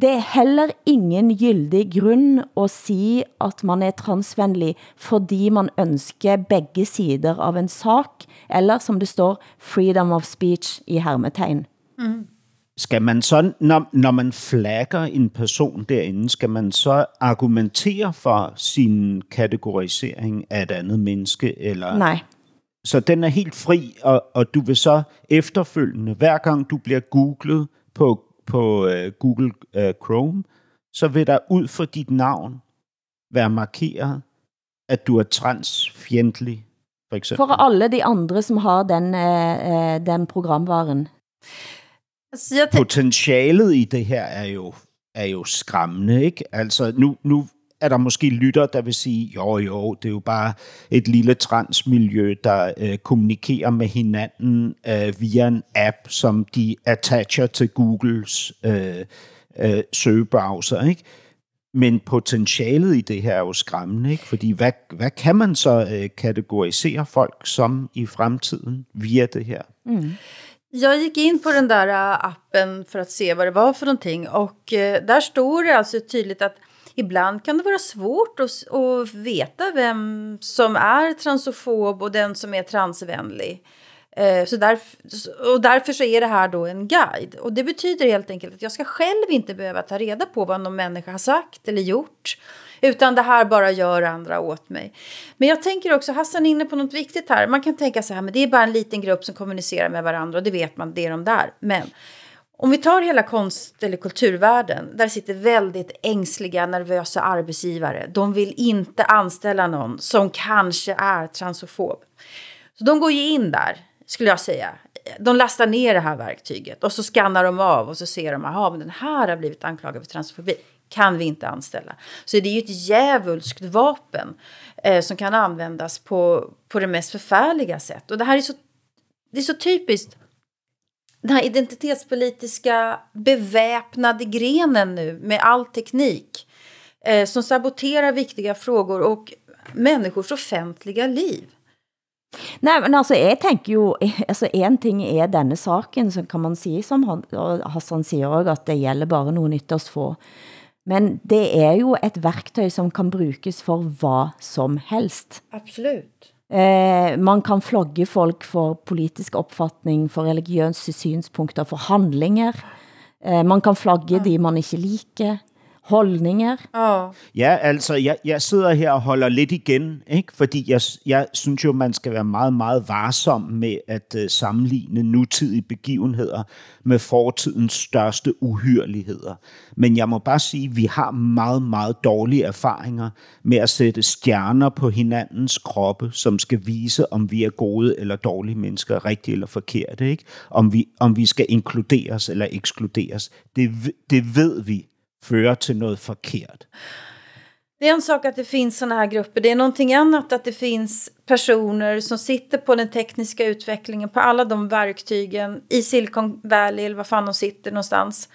Det er heller ingen gyldig grund at sige, at man er transvenlig, fordi man ønsker begge sider av en sak, eller som det står, freedom of speech i hermetegn. Mm. Skal man så, når, når man flagger en person derinde, skal man så argumentere for sin kategorisering af et andet menneske? Eller? Nej. Så den er helt fri, og, og du vil så efterfølgende, hver gang du bliver googlet på på uh, Google uh, Chrome, så vil der ud for dit navn være markeret, at du er transfjendtlig, for eksempel. For alle de andre, som har den, uh, den programvaren. Potentialet i det her er jo, er jo skræmmende, ikke? Altså, nu, nu er der måske lytter, der vil sige, jo jo, det er jo bare et lille transmiljø, der øh, kommunikerer med hinanden øh, via en app, som de attacher til Googles øh, øh, søgebrowser, ikke? Men potentialet i det her er jo skræmmende, ikke? Fordi hvad, hvad kan man så øh, kategorisere folk som i fremtiden via det her? Mm. Jag gick in på den där øh, appen för att se vad det var för någonting och øh, där står det alltså tydligt att ibland kan det vara svårt att, att veta vem som är transofob och den som är transvänlig. Eh, så därför, och därför så är det här då en guide. Och det betyder helt enkelt att jag ska själv inte behöva ta reda på vad någon människa har sagt eller gjort. Utan det här bara gör andra åt mig. Men jag tänker också, Hassan är inne på något viktigt här. Man kan tänka så här, men det är bara en liten grupp som kommunicerar med varandra och det vet man, det är de där. Men om vi tar hela konst eller kulturvärlden, där sitter väldigt ängsliga, nervösa arbetsgivare. De vill inte anställa någon som kanske är transofob. Så de går ju in där, skulle jag säga. De lastar ner det här verktyget och så skannar de av och så ser de, att den här har blivit anklagad för transofobi. Kan vi inte anställa. Så det är ju ett djävulskt vapen eh, som kan användas på, på det mest förfärliga sätt. Och det här är så, det är så typiskt den här identitetspolitiska beväpnade grenen nu med all teknik eh, som saboterar viktiga frågor och människors offentliga liv. Nej, men altså, jeg tænker jo, altså, en ting er denne saken, så kan man sige, som Hassan siger også, at det gælder bare nogle ytterst få. Men det er jo et værktøj, som kan brukes for hvad som helst. Absolut. Eh, man kan flagge folk for politisk opfatning, for religiøse synspunkter, for handlinger. Eh, man kan flagge de man ikke liker holdninger. Oh. Ja, altså, jeg, jeg sidder her og holder lidt igen, ikke? fordi jeg, jeg synes jo, man skal være meget, meget varsom med at uh, sammenligne nutidige begivenheder med fortidens største uhyrligheder. Men jeg må bare sige, at vi har meget, meget dårlige erfaringer med at sætte stjerner på hinandens kroppe, som skal vise, om vi er gode eller dårlige mennesker, rigtige eller forkerte. Ikke? Om, vi, om vi skal inkluderes eller ekskluderes. Det, det ved vi fører till något forkert. Det är en sak att det finns sådana här grupper. Det är någonting annat att det finns personer som sitter på den tekniska utvecklingen, på alla de verktygen i Silicon Valley eller var fan de sitter någonstans.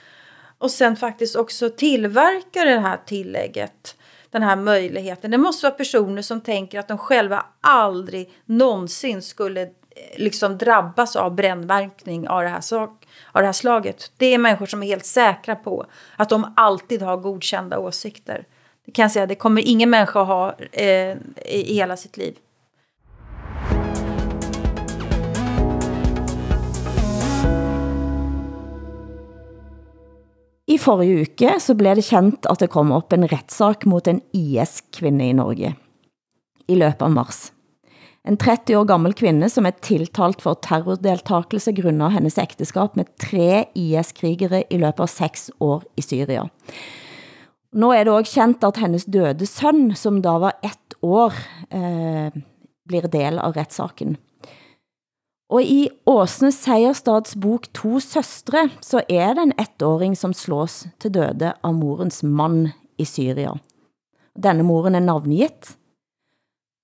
Och sen faktiskt också tillverkar det här tillägget, den här möjligheten. Det måste vara personer som tänker att de själva aldrig någonsin skulle eh, liksom drabbas av brännverkning av det här sak av det här slaget. Det är människor som är helt säkra på att de alltid har godkända åsikter. Det kan jag säga, det kommer ingen människa att ha eh, i hela sitt liv. I forrige uke så blev det kendt, at det kom op en retssak mot en IS-kvinde i Norge i løbet av mars. En 30 år gammel kvinde, som er tiltalt for terrordeltakelse grundet hendes ægteskab med tre IS-krigere i løbet av seks år i Syria. Nå er det også kendt, at hendes døde søn, som da var ett år, eh, blir del av retssaken. Og i Åsne Seierstads bok To Søstre, så er det en ettåring som slås til døde av morens mand i Syria. Denne moren er navngivet,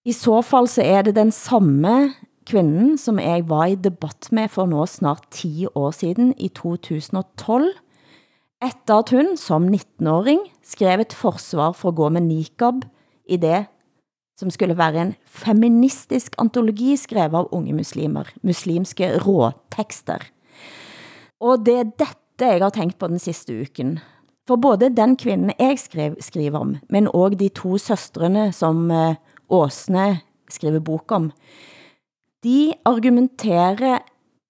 i så fall så er det den samme kvinden, som jeg var i debatt med for nå snart 10 år siden, i 2012, efter at hun som 19-åring skrev et forsvar for at gå med niqab i det som skulle være en feministisk antologi skrevet av unge muslimer, muslimske råtekster. Og det er dette jeg har tænkt på den sidste uken. For både den kvinden jeg skrev, skriver om, men også de to søstrene som eh, Åsne skriver bok om, de argumenterer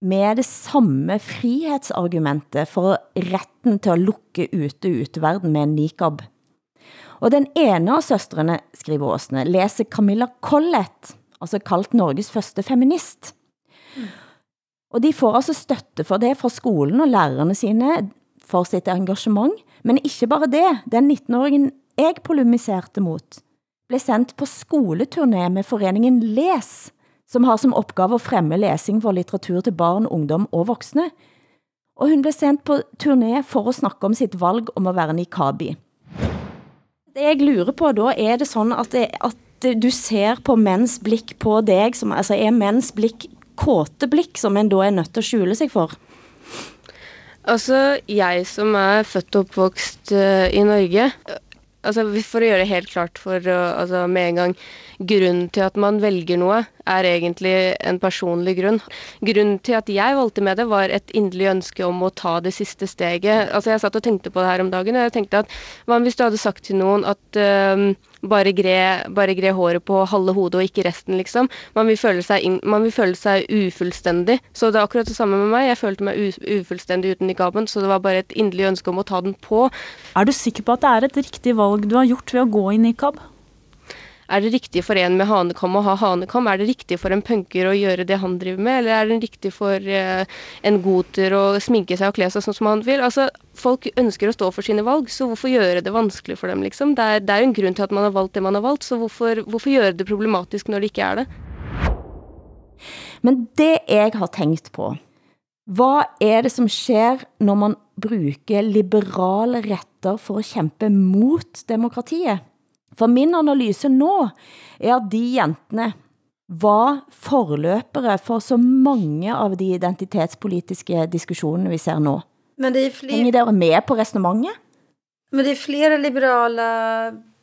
med det samme frihetsargumentet for retten til at lukke ute uteverden med en niqab. Og den ene av søstrene, skriver Åsne, læser Camilla Collett, altså kaldt Norges første feminist. Og de får altså støtte for det fra skolen og lærerne sine for sitt engagement, men ikke bare det. Den 19-åringen jeg polemiserte mot, blev sendt på skoleturné med foreningen Les, som har som opgave at fremme læsing for litteratur til barn, ungdom og voksne. Og hun blev sendt på turné for at snakke om sitt valg om at være nikabi. Det jeg lurer på da, er det sådan, at, det, at du ser på mænds blik på deg, som, altså er mænds blik kåte blik, som en da er nødt til at skjule sig for? Altså, jeg som er født og opvokst uh, eh, i Norge, altså for å gjøre det helt klart for eh, altså med en gang, grunnen til at man velger noe, er egentlig en personlig grunn. Grunnen til at jeg valgte med det, var et inderlig ønske om å ta det siste steget. Altså Jeg satt og tenkte på det her om dagen, og jeg tenkte at hva hvis du hadde sagt til noen at uh, bare, gre, bare gre håret på halve hodet og ikke resten, liksom. Man vil, føle seg inn, man vil føle seg ufullstendig. Så det er akkurat det samme med meg. Jeg følte meg ufullstendig uten nikaben, så det var bare et inderlig ønske om å ta den på. Er du sikker på at det er et riktig valg du har gjort ved å gå i nikab? Er det riktig for en med hanekam å ha hanekam? Er det riktig for en punker å gjøre det han driver med? Eller er det riktig for eh, en goter å sminke seg og kle seg sånn som han vil? Altså, folk ønsker å stå for sine valg, så hvorfor gjøre det vanskelig for dem, liksom? Det er, det er jo en grunn til at man har valgt det man har valgt, så hvorfor, hvorfor gjøre det problematisk når det ikke er det? Men det jeg har tænkt på, hvad er det som sker, når man bruger liberale retter for at kæmpe mot demokratiet? For min analyse nå er at de jentene var forløpere for så mange av de identitetspolitiske diskussionerne vi ser nå. Men det är fler... Hänger dere med på resonemanget? Men det är flera liberala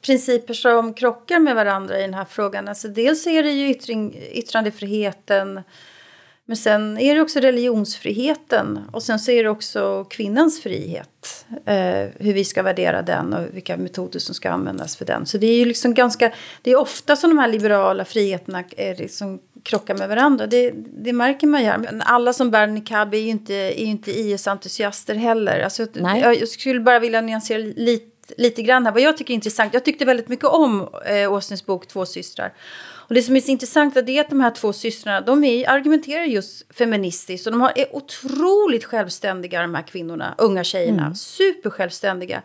principer som krockar med varandra i den här frågan. Alltså dels är det ju yttring, yttrandefriheten, men sen är det också religionsfriheten och sen så är det också kvinnans frihet. Eh, hur vi ska värdera den och vilka metoder som ska användas för den. Så det är ju liksom ganska, det är ofta som de här liberala friheterna är liksom krockar med varandra. Det, det märker man ju här. Men alla som bär niqab är ju inte, är ju inte IS-entusiaster heller. Alltså, Nej. Jag, jag skulle bara vilja nyansera lite, lite grann här. Vad jag tycker är intressant. Jag tyckte väldigt mycket om eh, Åsnes bok Två systrar. Och det som är så intressant är att de här två systrarna, de är, argumenterar just feministiskt och de har, är otroligt självständiga de här kvinnorna, unga tjejerna, mm. supersjälvständiga.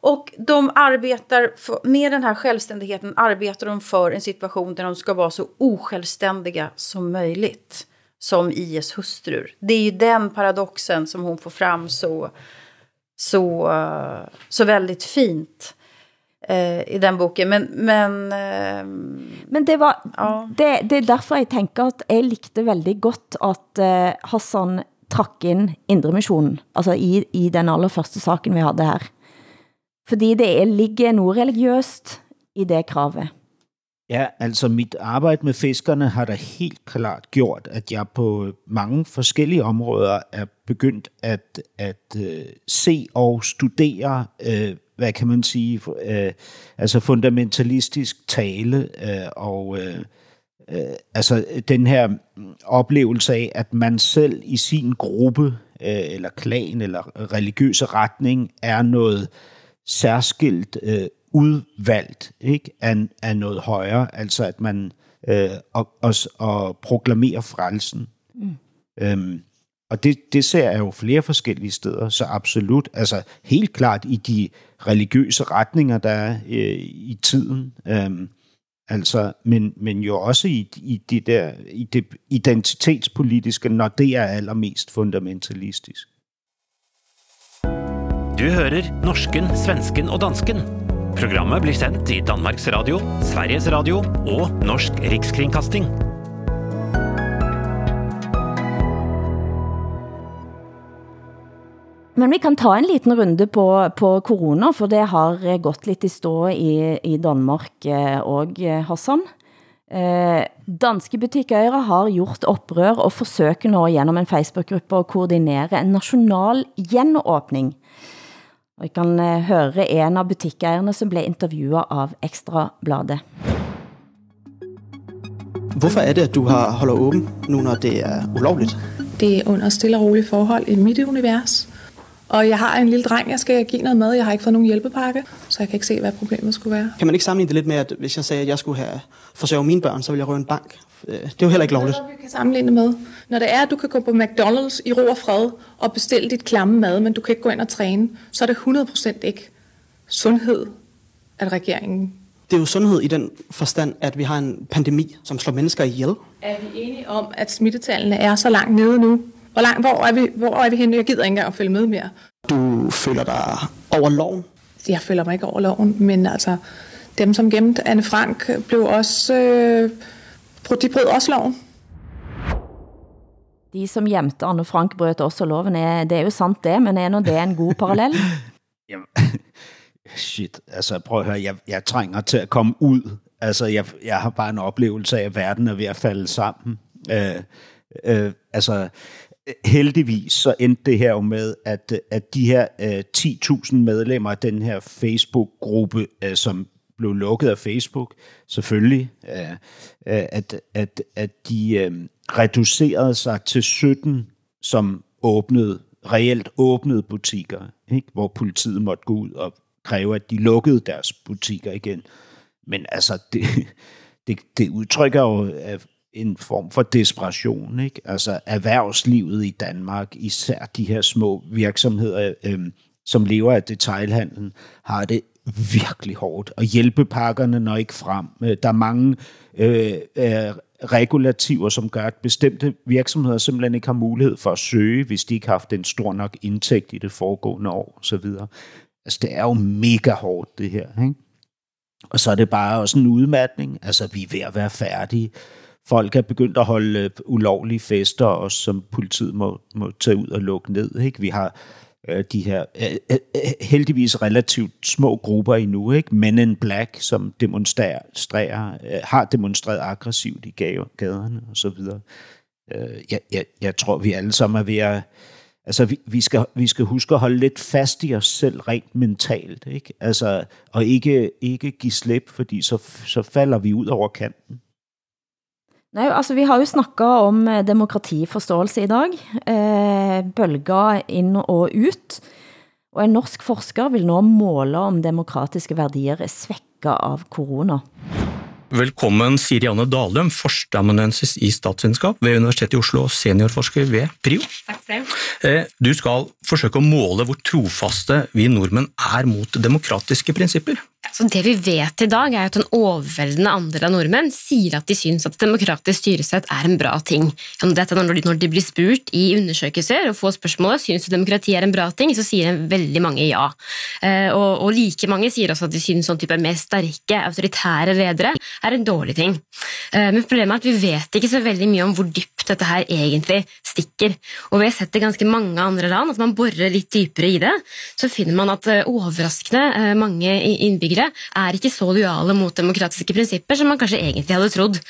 Och de arbetar, för, med den här självständigheten arbetar de för en situation där de ska vara så osjälvständiga som möjligt. Som IS hustrur. Det är ju den paradoxen som hon får fram så, så, så väldigt fint eh, i den boken. Men, men, eh, men det, var, ja. det, det er derfor jeg tænker, at jeg likte veldig godt, at eh, Hassan trak ind Indremissionen, altså i, i den aller første saken vi havde her. Fordi det ligger noget religiøst i det kravet. Ja, altså mit arbejde med fiskerne har da helt klart gjort, at jeg på mange forskellige områder er begyndt at, at uh, se og studere, uh, hvad kan man sige, uh, altså fundamentalistisk tale uh, og uh, uh, altså den her oplevelse af, at man selv i sin gruppe uh, eller klan eller religiøse retning er noget særskilt uh, udvalgt ikke? Af, af noget højere, altså at man øh, og, og, og proklamerer frelsen. Mm. Øhm, og det, det ser jeg jo flere forskellige steder, så absolut, altså helt klart i de religiøse retninger, der er øh, i tiden, øhm, altså, men, men jo også i, i, det der, i det identitetspolitiske, når det er allermest fundamentalistisk. Du hører norsken, svensken og dansken Programmet blir sendt i Danmarks Radio, Sveriges Radio og Norsk Rikskringkasting. Men vi kan ta en liten runde på, på corona, for det har gått lidt i stå i, i Danmark og eh, Hassan. Eh, danske butikkøjere har gjort oprør og forsøger nå gennem en Facebook-gruppe at koordinere en national genåbning – og I kan eh, høre en av butikkejerne, som blev interviewet av Ekstrabladet. Hvorfor er det, at du har holder åben nu, når det er ulovligt? Det er under stille og rolige forhold i mit univers. Og jeg har en lille dreng, jeg skal give noget mad. Jeg har ikke fået nogen hjælpepakke, så jeg kan ikke se, hvad problemet skulle være. Kan man ikke sammenligne det lidt med, at hvis jeg sagde, at jeg skulle have forsørge mine børn, så ville jeg røve en bank? Øh, det er jo heller ikke lovligt. Det vi kan sammenligne med. Når det er, at du kan gå på McDonald's i ro og fred og bestille dit klamme mad, men du kan ikke gå ind og træne, så er det 100% ikke sundhed, at regeringen... Det er jo sundhed i den forstand, at vi har en pandemi, som slår mennesker ihjel. Er vi enige om, at smittetallene er så langt nede nu? Hvor, langt, hvor, er, vi, hvor er vi henne? Jeg gider ikke engang at følge med mere. Du føler dig over loven? Jeg føler mig ikke over loven, men altså, dem som gemte Anne Frank blev også... Øh, de brød også loven. De som gjemte Anne Frank brøt også loven. Er, det er jo sant det, men er nu det en god parallel? Jamen, shit, altså prøv at høre, jeg, jeg trænger til at komme ud. Altså, jeg, jeg har bare en oplevelse af, at verden er ved at falde sammen. Øh, øh, altså, heldigvis så endte det her jo med, at, at de her øh, 10.000 medlemmer af den her Facebook-gruppe, øh, som blev lukket af Facebook, selvfølgelig, øh, øh at, at, at de øh, reducerede sig til 17, som åbnede, reelt åbnede butikker, ikke? hvor politiet måtte gå ud og kræve, at de lukkede deres butikker igen. Men altså, det, det, det udtrykker jo en form for desperation. Ikke? Altså erhvervslivet i Danmark, især de her små virksomheder, øh, som lever af detailhandlen, har det virkelig hårdt, og hjælpepakkerne når ikke frem. Øh, der er mange øh, øh, regulativer, som gør, at bestemte virksomheder simpelthen ikke har mulighed for at søge, hvis de ikke har haft en stor nok indtægt i det foregående år osv. Altså, det er jo mega hårdt, det her. Ikke? Og så er det bare også en udmatning. Altså, vi er ved at være færdige. Folk er begyndt at holde øh, ulovlige fester, og som politiet må, må tage ud og lukke ned. Ikke? Vi har øh, de her øh, øh, øh heldigvis relativt små grupper endnu, ikke? Men in Black, som demonstrerer, øh, har demonstreret aggressivt i gaderne og så videre. Øh, jeg, jeg, jeg tror, vi alle sammen er ved at... Altså, vi, vi, skal, vi skal huske at holde lidt fast i os selv rent mentalt, ikke? Altså, og ikke, ikke give slip, fordi så, så falder vi ud over kanten. Nej, altså vi har jo snakket om eh, demokratiforståelse i dag, eh, bølger ind og ut, og en norsk forsker vil nå måle om demokratiske værdier er svækket av corona. Velkommen Sirianne Dalum, forstamanensis i statsvidenskab ved Universitetet i Oslo og seniorforsker ved PRIO. Takk for det. Eh, du skal forsøke å måle hvor trofaste vi nordmenn er mot demokratiske prinsipper. Så det vi vet i dag, er at en overveldende andel av nordmenn sier at de syns at demokratisk styresett er en bra ting. Dette når de, blir spurt i undersøkelser og får spørsmålet syns du demokrati er en bra ting, så sier veldig mange ja. Eh, og, like mange sier også at de syns sånn type mer sterke, autoritære ledere er en dårlig ting. Eh, men problemet er at vi vet ikke så veldig mye om hvor dypt dette her egentlig stikker. Og vi har sett i ganske mange andre land at man borer litt dypere i det, så finner man at eh, overraskende eh, mange innbyggere er ikke så lojale mot demokratiske prinsipper som man kanskje egentlig hadde trodd.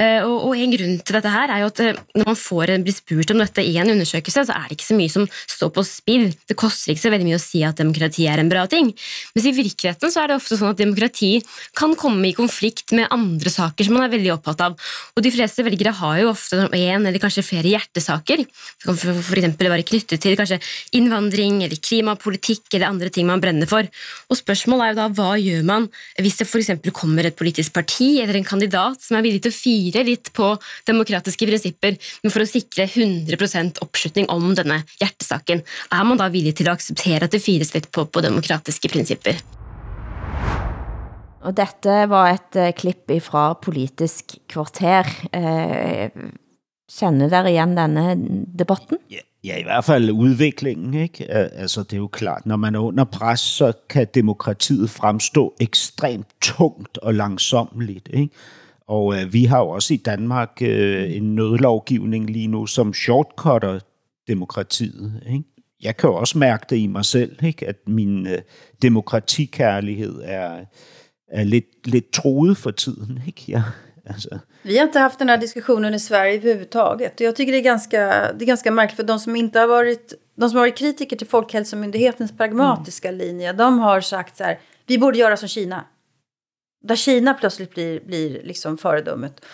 Eh, og, og en grunn til dette her er jo at eh, når man får, blir spurt om dette i en undersøkelse, så er det ikke så mye som står på spill. Det koster ikke så veldig mye å si at demokrati er en bra ting. Mens i virkeligheten så er det ofte sånn at demokrati kan komme i konflikt med andre saker som man er veldig opptatt av. Og de fleste velgere har jo ofte en eller kanskje flere hjertesaker. Det kan f.eks. være knyttet til kanskje innvandring eller klimapolitikk eller andre ting man brenner for. Og spørsmålet er jo da hva gjør man hvis det f.eks. kommer et politisk parti eller en kandidat som er villig til å fire litt på demokratiske prinsipper, men for å sikre 100% oppslutning om denne hjertesaken, er man da villig til å akseptere at det fires litt på, på demokratiske prinsipper? Og dette var et eh, klipp fra Politisk kvarter. Eh, Uh, kender dere igen denne debatten? Ja, ja, i hvert fald udviklingen. Ikke? Altså, det er jo klart, når man er under pres, så kan demokratiet fremstå ekstremt tungt og langsommeligt. Ikke? Og øh, vi har jo også i Danmark øh, en nødlovgivning lige nu, som shortcutter demokratiet. Ikke? Jeg kan jo også mærke det i mig selv, ikke? at min øh, demokratikærlighed er är lite, lite truet för tiden. Ikke? Ja, alltså. Vi har inte haft den här diskussionen i Sverige överhuvudtaget. Jag tycker det är ganska, det är ganska märkligt för de som inte har varit, de som har varit kritiker till Folkhälsomyndighetens pragmatiska mm. linje, de har sagt så här, vi borde göra som Kina. Där Kina plötsligt blir, blir liksom föredömet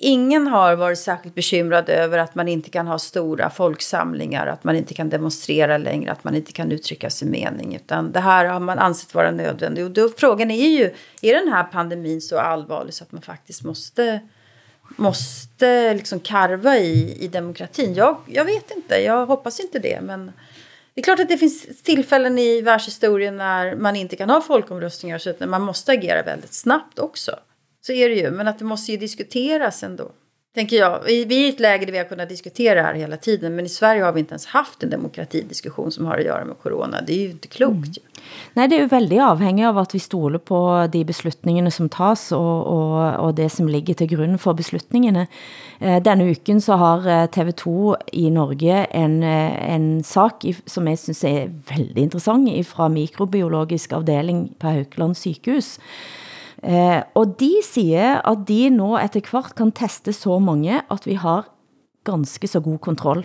ingen har varit särskilt bekymrad över att man inte kan ha stora folksamlingar, att man inte kan demonstrera längre, att man inte kan uttrycka sin mening. Utan det här har man ansett vara nödvändigt. Och då, frågan är ju, är den här pandemin så allvarlig så att man faktiskt måste, måste liksom karva i, i demokratin? Jag, jag vet inte, jag hoppas inte det. Men det är klart att det finns tillfällen i världshistorien när man inte kan ha folkomröstningar så att man måste agera väldigt snabbt också. Så är det ju, men att det måste ju diskuteras ändå. Tänker jag. Vi är i ett läge där vi har kunnat diskutera det här hela tiden. Men i Sverige har vi inte ens haft en demokratidiskussion som har att göra med corona. Det är ju inte klokt. Mm. Nej, det är ju väldigt avhängigt av att vi stoler på de beslutningarna som tas och, och, och det som ligger till grund för beslutningarna. Eh, Denna uken så har eh, TV2 i Norge en, eh, en sak som jag syns är väldigt intressant ifrån mikrobiologisk avdelning på Haukeland sykehus Eh, og de siger, at de nå etter hvert kan teste så mange, at vi har ganske så god kontroll.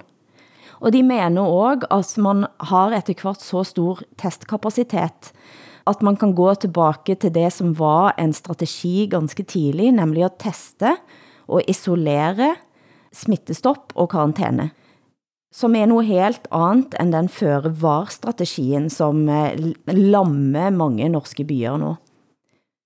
Og de mener også, at man har etter hvert så stor testkapacitet, at man kan gå tilbage til det, som var en strategi ganske tidlig, nemlig at teste og isolere smittestopp og karantæne som er noget helt andet end den føre var strategien, som eh, lammer mange norske byer nu.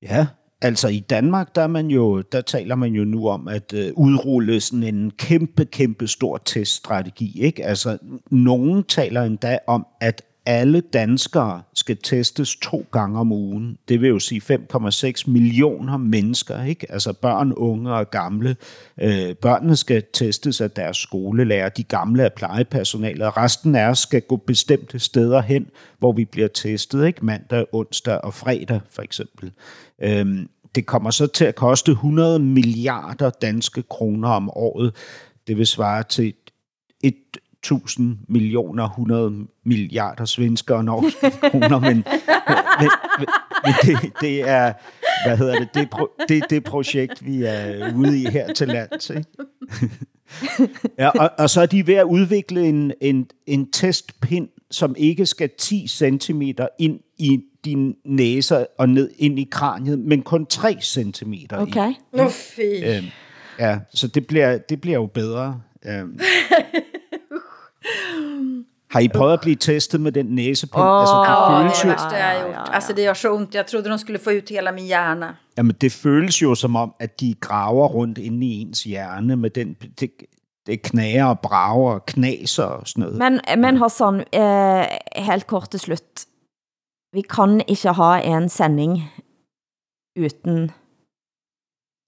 Ja, Altså i Danmark, der, er man jo, der taler man jo nu om at øh, udrulle sådan en kæmpe, kæmpe stor teststrategi. Ikke? Altså nogen taler endda om, at alle danskere skal testes to gange om ugen. Det vil jo sige 5,6 millioner mennesker, ikke? Altså børn, unge og gamle. Øh, børnene skal testes af deres skolelærer, de gamle af plejepersonalet, og resten af os skal gå bestemte steder hen, hvor vi bliver testet, ikke? Mandag, onsdag og fredag for eksempel. Øhm, det kommer så til at koste 100 milliarder danske kroner om året. Det vil svare til 1000 millioner, 100 milliarder svensker og norske kroner, men, men, men det, det er, hvad hedder det, det, pro, det, det projekt, vi er ude i her til lands. Ikke? ja, og, og så er de ved at udvikle en, en, en testpind, som ikke skal 10 cm ind i din næse og ned ind i kraniet, men kun 3 cm. Okay. Nå. Øhm, ja, så det bliver, det bliver jo bedre. Øhm. Har I prøvet at blive testet med den næsepind? Oh, altså, det ja, føles det er det værste, jeg har gjort. Ja, ja. Altså, det gør så ondt. Jeg troede, de skulle få ud hela min hjerne. Jamen, det føles jo som om, at de graver rundt inde i ens hjerne med den... Det, det knager og brager og knaser og sådan noget. Men, men Hassan, eh, helt kort til slut. Vi kan ikke ha en sending uden...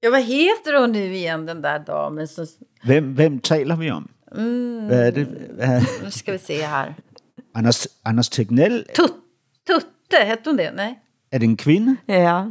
Ja, hvad heter hun nu igen, den der damen? Som... Hvem, hvem taler vi om? Mm. Hvad er det? Hvad? Nu skal vi se her. Anders, Anders Tegnell? Tut, Tutte, hette hun det? Nej. Er det en kvinde? Ja.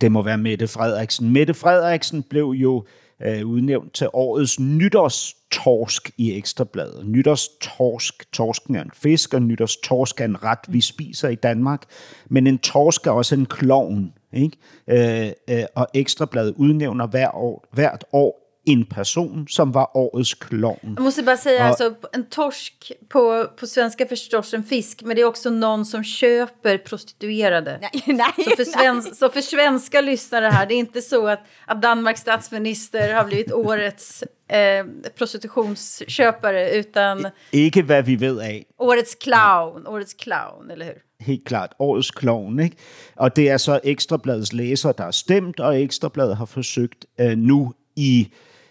Det må være Mette Frederiksen. Mette Frederiksen blev jo øh, udnævnt til årets nytårstorsk i Ekstrabladet. Nytårstorsk, torsken er en fisk, og nytårstorsk er en ret, vi spiser i Danmark. Men en torsk er også en klovn. Ikke? Øh, øh, og Ekstrabladet udnævner hver år, hvert år en person som var årets klovn. Jag måste bara säga, och, alltså, en torsk på, på svenska förstås en fisk, men det är också någon som köper prostituerade. Nej, nej, så, för svensk, så för svenska lyssnare här, det är inte så att, att Danmarks statsminister har blivit årets eh, prostitutionsköpare, utan... Ikke hvad vi ved af. Årets clown, årets clown, eller hur? helt klart årets klovn. Ikke? Og det er så Ekstrabladets læser, der har stemt, og Ekstrabladet har forsøgt øh, nu i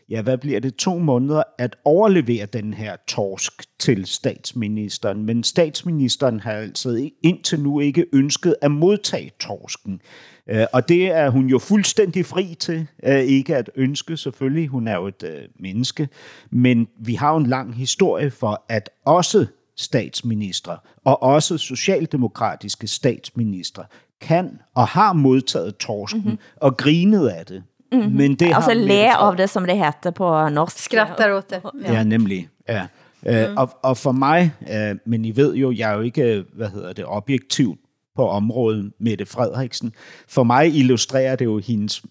ja, hvad bliver det, to måneder at overlevere den her torsk til statsministeren. Men statsministeren har altså indtil nu ikke ønsket at modtage torsken. Øh, og det er hun jo fuldstændig fri til, øh, ikke at ønske selvfølgelig. Hun er jo et øh, menneske. Men vi har jo en lang historie for, at også statsministre og også socialdemokratiske statsministre kan og har modtaget torsken mm-hmm. og grinet af det. Mm -hmm. Men det altså le av det, som det heter på norsk. Skrattar åt det. Ja, ja nemlig. Ja. Mm. og, og for mig, uh, men I ved jo, jeg er jo ikke, hvad hedder det, objektivt på området Mette Frederiksen. For mig illustrerer det jo hendes,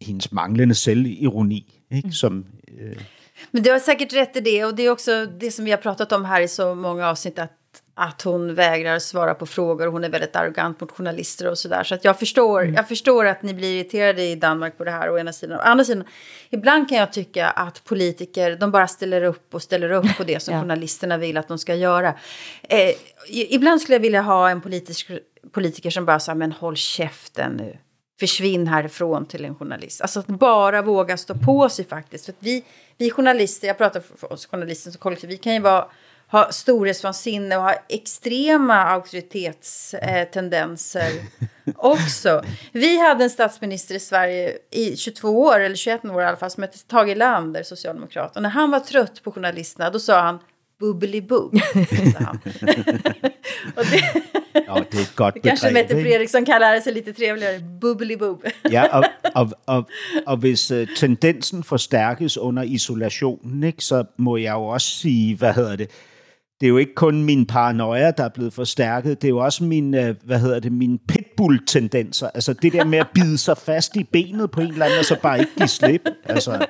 hendes manglende selvironi, ikke? Mm. som... Uh, men du har säkert rätt i det och det är också det som vi har pratat om här i så många avsnitt att att hon vägrar svara på frågor. Hon är väldigt arrogant mot journalister och sådär. Så att jag, förstår, mm. jag förstår att ni blir irriterade i Danmark på det här å ena sidan. Å andra sidan, ibland kan jag tycka att politiker, de bara ställer upp och ställer upp på det som ja. journalisterna vill att de ska göra. Eh, ibland skulle jag vilja ha en politisk, politiker som bara säger men håll käften nu. Försvinn härifrån till en journalist. Alltså att bara våga stå på sig faktiskt. För att vi, vi journalister, jag pratar för oss journalister som kollektiv, vi kan ju vara ha storhetsvansinne och ha extrema auktoritetstendenser också. Vi hade en statsminister i Sverige i 22 år, eller 21 år i alla fall, som hette Tage Erlander, socialdemokrat. Och när han var trött på journalisterna, då sa han bubbelibubb. det, ja, det är gott Kanske Mette Fredriksson kallar sig lite trevligare, bubbelibubb. ja, och, och, och, och hvis uh, tendensen forstærkes under isolationen, ikke, så må jeg jo også sige, hvad hedder det, det er jo ikke kun min paranoia, der er blevet forstærket, det er jo også min, øh, hvad hedder det, min pitbull-tendenser. Altså det der med at bide sig fast i benet på en eller anden, og så bare ikke give slip. Altså,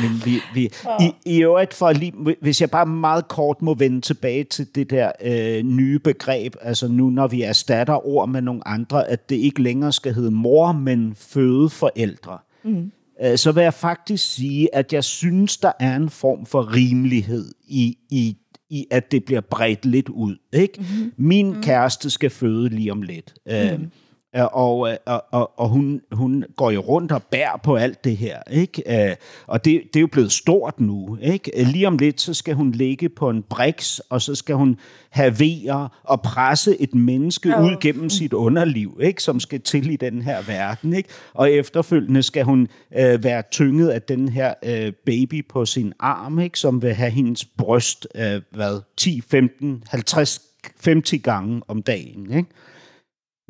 men vi, vi, i, i øvrigt, for lige, hvis jeg bare meget kort må vende tilbage til det der øh, nye begreb, altså nu når vi erstatter ord med nogle andre, at det ikke længere skal hedde mor, men fødeforældre. Mm. Øh, så vil jeg faktisk sige, at jeg synes, der er en form for rimelighed i, i, i at det bliver bredt lidt ud. Ikke? Mm-hmm. Min mm-hmm. kæreste skal føde lige om lidt. Mm-hmm. Øh, og, og, og, og hun, hun går jo rundt og bærer på alt det her, ikke? Øh, og det, det er jo blevet stort nu, ikke? Lige om lidt, så skal hun ligge på en briks, og så skal hun have vejer og presse et menneske ud gennem sit underliv, ikke? Som skal til i den her verden, ikke? Og efterfølgende skal hun øh, være tynget af den her øh, baby på sin arm, ikke? Som vil have hendes bryst, øh, hvad, 10, 15, 50, 50 gange om dagen, ikke?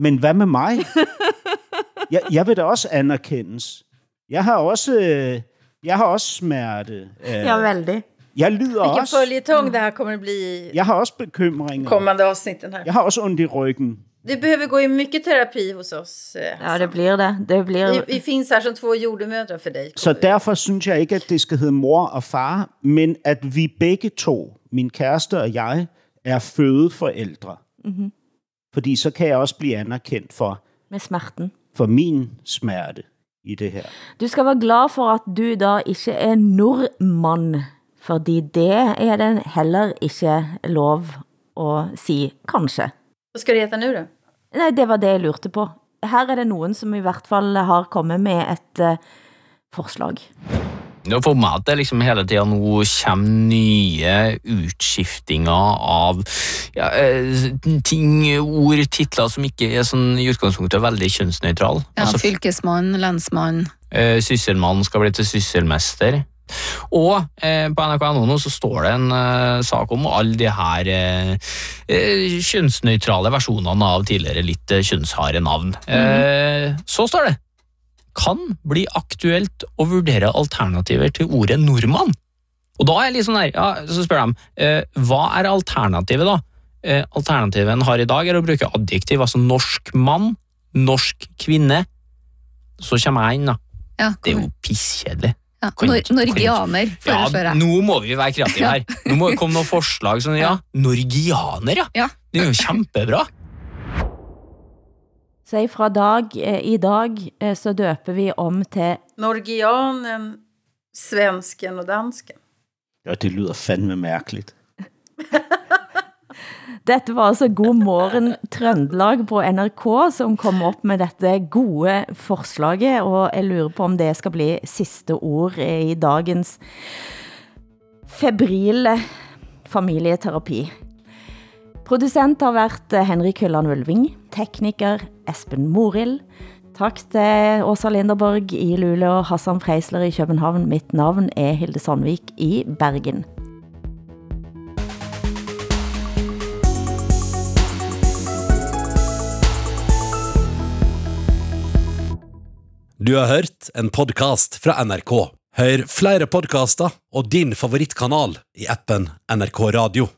Men hvad med mig? jeg, jeg vil da også anerkendes. Jeg har også, øh, jeg har også smerte. Øh, ja, väldigt. Jeg lider Vilken også. följetong det här kommer bli Jeg har også bekymringer. kommande avsnitten här. Jeg har også ondt i ryggen. Du behöver gå i mycket terapi hos oss. Eh, ja, det blir det. det blir... vi, vi finns här som två jordemødre for dig. Så derfor synes jeg ikke, at det skal hedde mor og far, men at vi begge to, min kæreste og jeg, er fødeforældre. Mm-hmm. Fordi så kan jeg også blive anerkendt for, med smerten. for min smerte i det her. Du skal være glad for, at du da ikke er nordmand, fordi det er det heller ikke lov at sige, kanskje. Hvad skal det heta nu då? Nej, det var det jeg lurte på. Her er det nogen, som i hvert fall har kommet med et uh, forslag. For meg at det liksom hele tida nå kommer nye utskiftinger av ja, eh, ting, ord, titler som ikke er sånn i utgangspunktet veldig kjønnsnøytrale. Ja, altså, fylkesmann, lensmann. Uh, sysselmann skal bli til sysselmester. Og eh, på NRK.no nå så står det en eh, sak om alle de her eh, kjønnsnøytrale versjonene av tidligere litt kjønnsharde navn. Mm. så står det kan bli aktuelt å vurdere alternativer til ordet nordmann. Og da er jeg sånn der, ja, så spør de, eh, hva er alternativet da? Eh, alternativet en har i dag er å bruke adjektiv, altså norsk mann, norsk kvinne. Så kommer jeg inn da. Ja, det er jo pisskjedelig. Ja, nor Norgianer, Ja, foreslår jeg. nå må vi være kreative her. Nå må det komme noen forslag sånn, ja, norgianer, ja. Det er jo kjempebra. Så fra dag, eh, i dag eh, så døper vi om til Norgianen, svensken och dansken. Ja, det lyder fandme mærkeligt. Dette var altså God morgen Trøndelag på NRK som kom op med dette gode forslaget, og jeg lurer på om det skal bli sidste ord i dagens febrile familieterapi. Producent har været eh, Henrik Hylland Ulving, tekniker Esben Moril. Tak til Åsa Linderborg i Luleå og Hassan Freisler i København. Mitt navn er Hilde Sandvik i Bergen. Du har hørt en podcast fra NRK. Hør flere podcaster og din favoritkanal i appen NRK Radio.